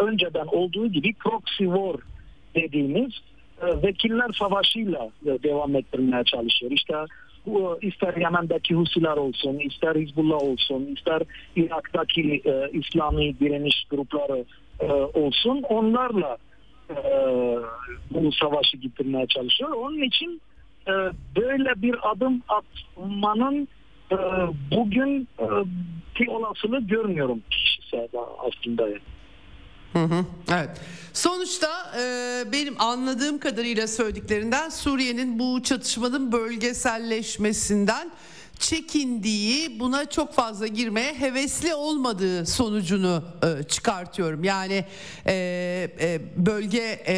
önceden olduğu gibi proxy war dediğimiz e, vekiller savaşıyla e, devam ettirmeye çalışıyor. İşte bu ister Yemen'deki Husiler olsun, ister Hizbullah olsun, ister Irak'taki e, İslami direniş grupları e, olsun onlarla e, bu savaşı getirmeye çalışıyor. Onun için e, böyle bir adım atmanın e, bugün e, bir olasılığı görmüyorum kişisel aslında. Hı hı, evet. Sonuçta e, benim anladığım kadarıyla söylediklerinden Suriye'nin bu çatışmanın bölgeselleşmesinden çekindiği, buna çok fazla girmeye hevesli olmadığı sonucunu e, çıkartıyorum. Yani e, e, bölge e,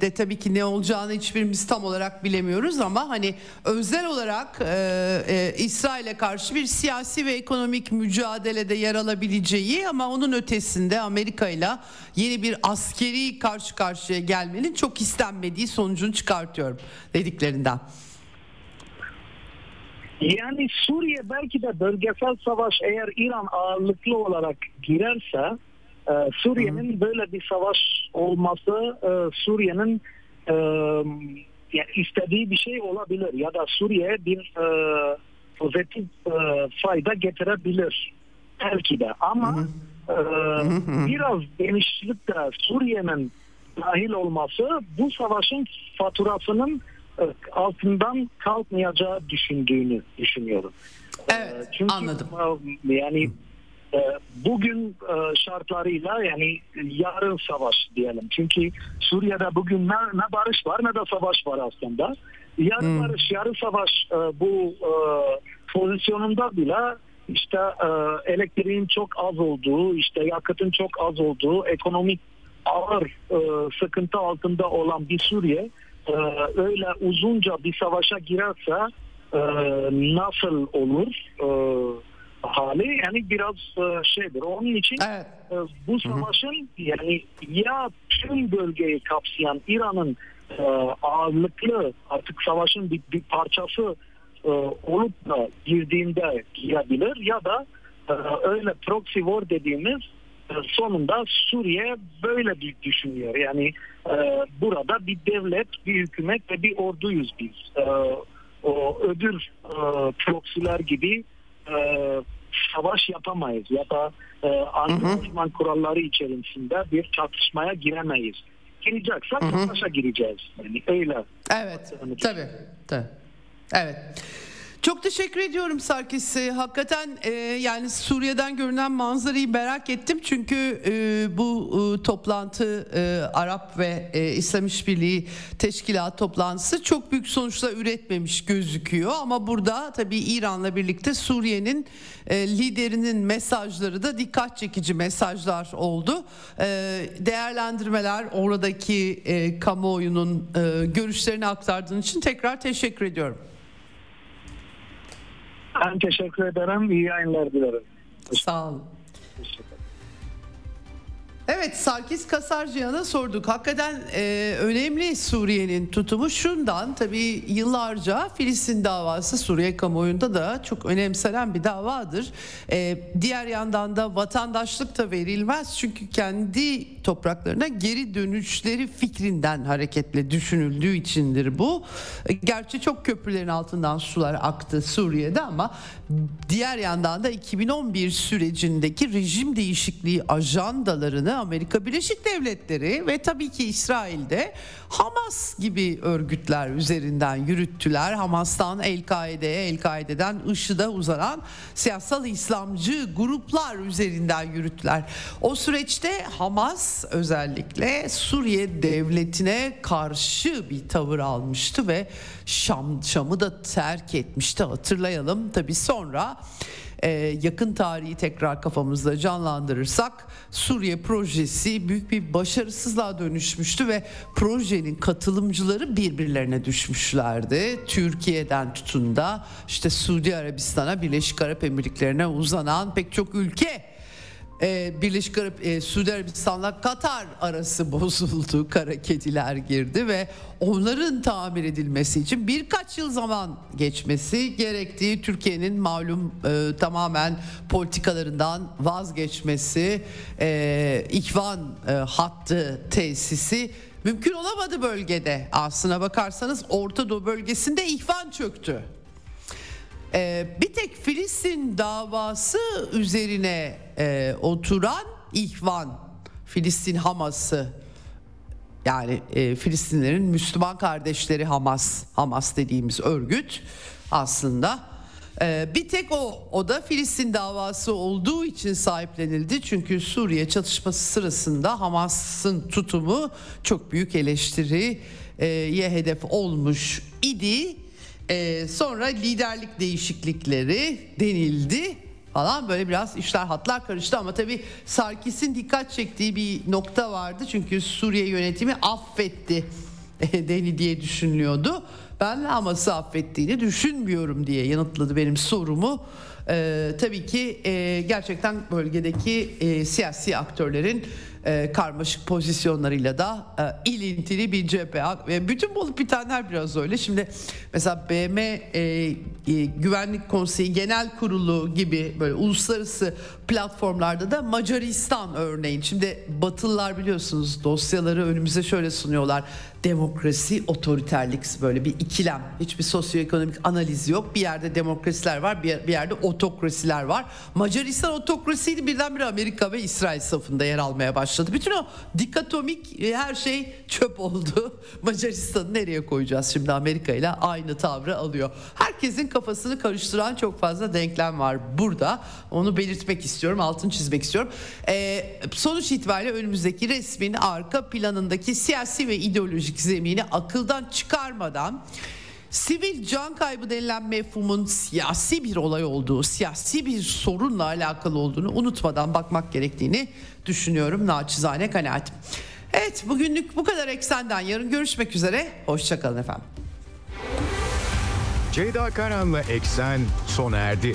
de tabii ki ne olacağını hiçbirimiz tam olarak bilemiyoruz ama hani özel olarak e, e, İsrail'e karşı bir siyasi ve ekonomik mücadelede yer alabileceği ama onun ötesinde Amerika ile yeni bir askeri karşı karşıya gelmenin çok istenmediği sonucunu çıkartıyorum dediklerinden. Yani Suriye belki de bölgesel savaş eğer İran ağırlıklı olarak girerse e, Suriye'nin böyle bir savaş olması e, Suriye'nin e, yani istediği bir şey olabilir ya da Suriye'ye bir e, pozitif e, fayda getirebilir belki de. Ama e, biraz genişlikte Suriye'nin dahil olması bu savaşın faturasının altından kalkmayacağı düşündüğünü düşünüyorum. Evet, E, Çünkü anladım. yani e, bugün e, şartlarıyla yani yarın savaş diyelim. Çünkü Suriye'de bugün ne, ne barış var ne de savaş var aslında. Yarı barış, yarı savaş e, bu pozisyonunda bile işte elektriğin çok az olduğu, işte yakıtın çok az olduğu, ekonomik ağır sıkıntı altında olan bir Suriye e, öyle uzunca bir savaşa girerse e, nasıl olur e, hali yani biraz e, şeydir. Onun için Evet. e, bu savaşın yani ya tüm bölgeyi kapsayan İran'ın e, ağırlıklı artık savaşın bir, bir parçası e, olup da girdiğinde girebilir ya da e, öyle proxy war dediğimiz sonunda Suriye böyle bir düşünüyor. Yani e, burada bir devlet, bir hükümet ve bir orduyuz biz. E, o öbür e, proxy'ler gibi e, savaş yapamayız ya da e, anti kuralları içerisinde bir çatışmaya giremeyiz. Gireceksek savaşa gireceğiz. Yani öyle. Evet. Tabii. Tabii. Evet. Çok teşekkür ediyorum Sarkis. Ee, Hakikaten e, yani Suriye'den görünen manzarayı merak ettim. Çünkü e, bu e, toplantı e, Arap ve e, İslam İşbirliği Teşkilat toplantısı çok büyük sonuçlar üretmemiş gözüküyor. Ama burada tabii İran'la birlikte Suriye'nin e, liderinin mesajları da dikkat çekici mesajlar oldu. E, değerlendirmeler oradaki e, kamuoyunun e, görüşlerini aktardığın için tekrar teşekkür ediyorum. Ben teşekkür ederim. İyi yayınlar dilerim. Sağ olun. Evet Sarkis Kasarcıyan'a sorduk. Hakikaten e, önemli Suriye'nin tutumu şundan tabii yıllarca Filistin davası Suriye kamuoyunda da çok önemsenen bir davadır. E, diğer yandan da vatandaşlık da verilmez çünkü kendi topraklarına geri dönüşleri fikrinden hareketle düşünüldüğü içindir bu. E, gerçi çok köprülerin altından sular aktı Suriye'de ama diğer yandan da 2011 sürecindeki rejim değişikliği ajandalarını Amerika Birleşik Devletleri ve tabii ki İsrail'de Hamas gibi örgütler üzerinden yürüttüler. Hamas'tan El-Kaide'ye, El-Kaide'den IŞİD'e uzanan siyasal İslamcı gruplar üzerinden yürüttüler. O süreçte Hamas özellikle Suriye devletine karşı bir tavır almıştı ve Şam Şam'ı da terk etmişti hatırlayalım. Tabii sonra e, yakın tarihi tekrar kafamızda canlandırırsak Suriye projesi büyük bir başarısızlığa dönüşmüştü ve projenin katılımcıları birbirlerine düşmüşlerdi. Türkiye'den tutun da işte Suudi Arabistan'a, Birleşik Arap Emirlikleri'ne uzanan pek çok ülke ee, Birleşik Arap, e, Suudi Arabistan'la Katar arası bozuldu. Kara kediler girdi ve onların tamir edilmesi için birkaç yıl zaman geçmesi gerektiği Türkiye'nin malum e, tamamen politikalarından vazgeçmesi, e, İhvan e, hattı tesisi mümkün olamadı bölgede. Aslına bakarsanız Orta Doğu bölgesinde ihvan çöktü. Ee, bir tek Filistin davası üzerine e, oturan İhvan, Filistin Hamas'ı yani e, Filistinlerin Müslüman kardeşleri Hamas, Hamas dediğimiz örgüt aslında e, bir tek o, o da Filistin davası olduğu için sahiplenildi. Çünkü Suriye çatışması sırasında Hamas'ın tutumu çok büyük eleştiriye hedef olmuş idi. Ee, sonra liderlik değişiklikleri denildi falan böyle biraz işler hatlar karıştı ama tabii Sarkis'in dikkat çektiği bir nokta vardı çünkü Suriye yönetimi affetti deni diye düşünülüyordu. Ben Hamas'ı affettiğini düşünmüyorum diye yanıtladı benim sorumu. Ee, tabii ki e, gerçekten bölgedeki e, siyasi aktörlerin e, karmaşık pozisyonlarıyla da e, ilintili bir cephe. E, bütün bu olup bitenler biraz öyle. Şimdi mesela BM e, e, Güvenlik Konseyi Genel Kurulu gibi böyle uluslararası platformlarda da Macaristan örneğin. Şimdi Batılılar biliyorsunuz dosyaları önümüze şöyle sunuyorlar. Demokrasi, otoriterlik böyle bir ikilem. Hiçbir sosyoekonomik analiz yok. Bir yerde demokrasiler var, bir, bir yerde otokrasiler var. Macaristan otokrasiydi birdenbire Amerika ve İsrail safında yer almaya başladı. Bütün o dikatomik e, her şey çöp oldu. Macaristan'ı nereye koyacağız şimdi Amerika ile aynı tavrı alıyor. Herkesin kafasını karıştıran çok fazla denklem var burada. Onu belirtmek istiyorum, altını çizmek istiyorum. Ee, sonuç itibariyle önümüzdeki resmin arka planındaki siyasi ve ideolojik zemini akıldan çıkarmadan Sivil can kaybı denilen mefhumun siyasi bir olay olduğu, siyasi bir sorunla alakalı olduğunu unutmadan bakmak gerektiğini düşünüyorum. Naçizane kanaatim. Evet bugünlük bu kadar eksenden yarın görüşmek üzere. Hoşçakalın efendim. Ceyda Karan'la Eksen sona erdi.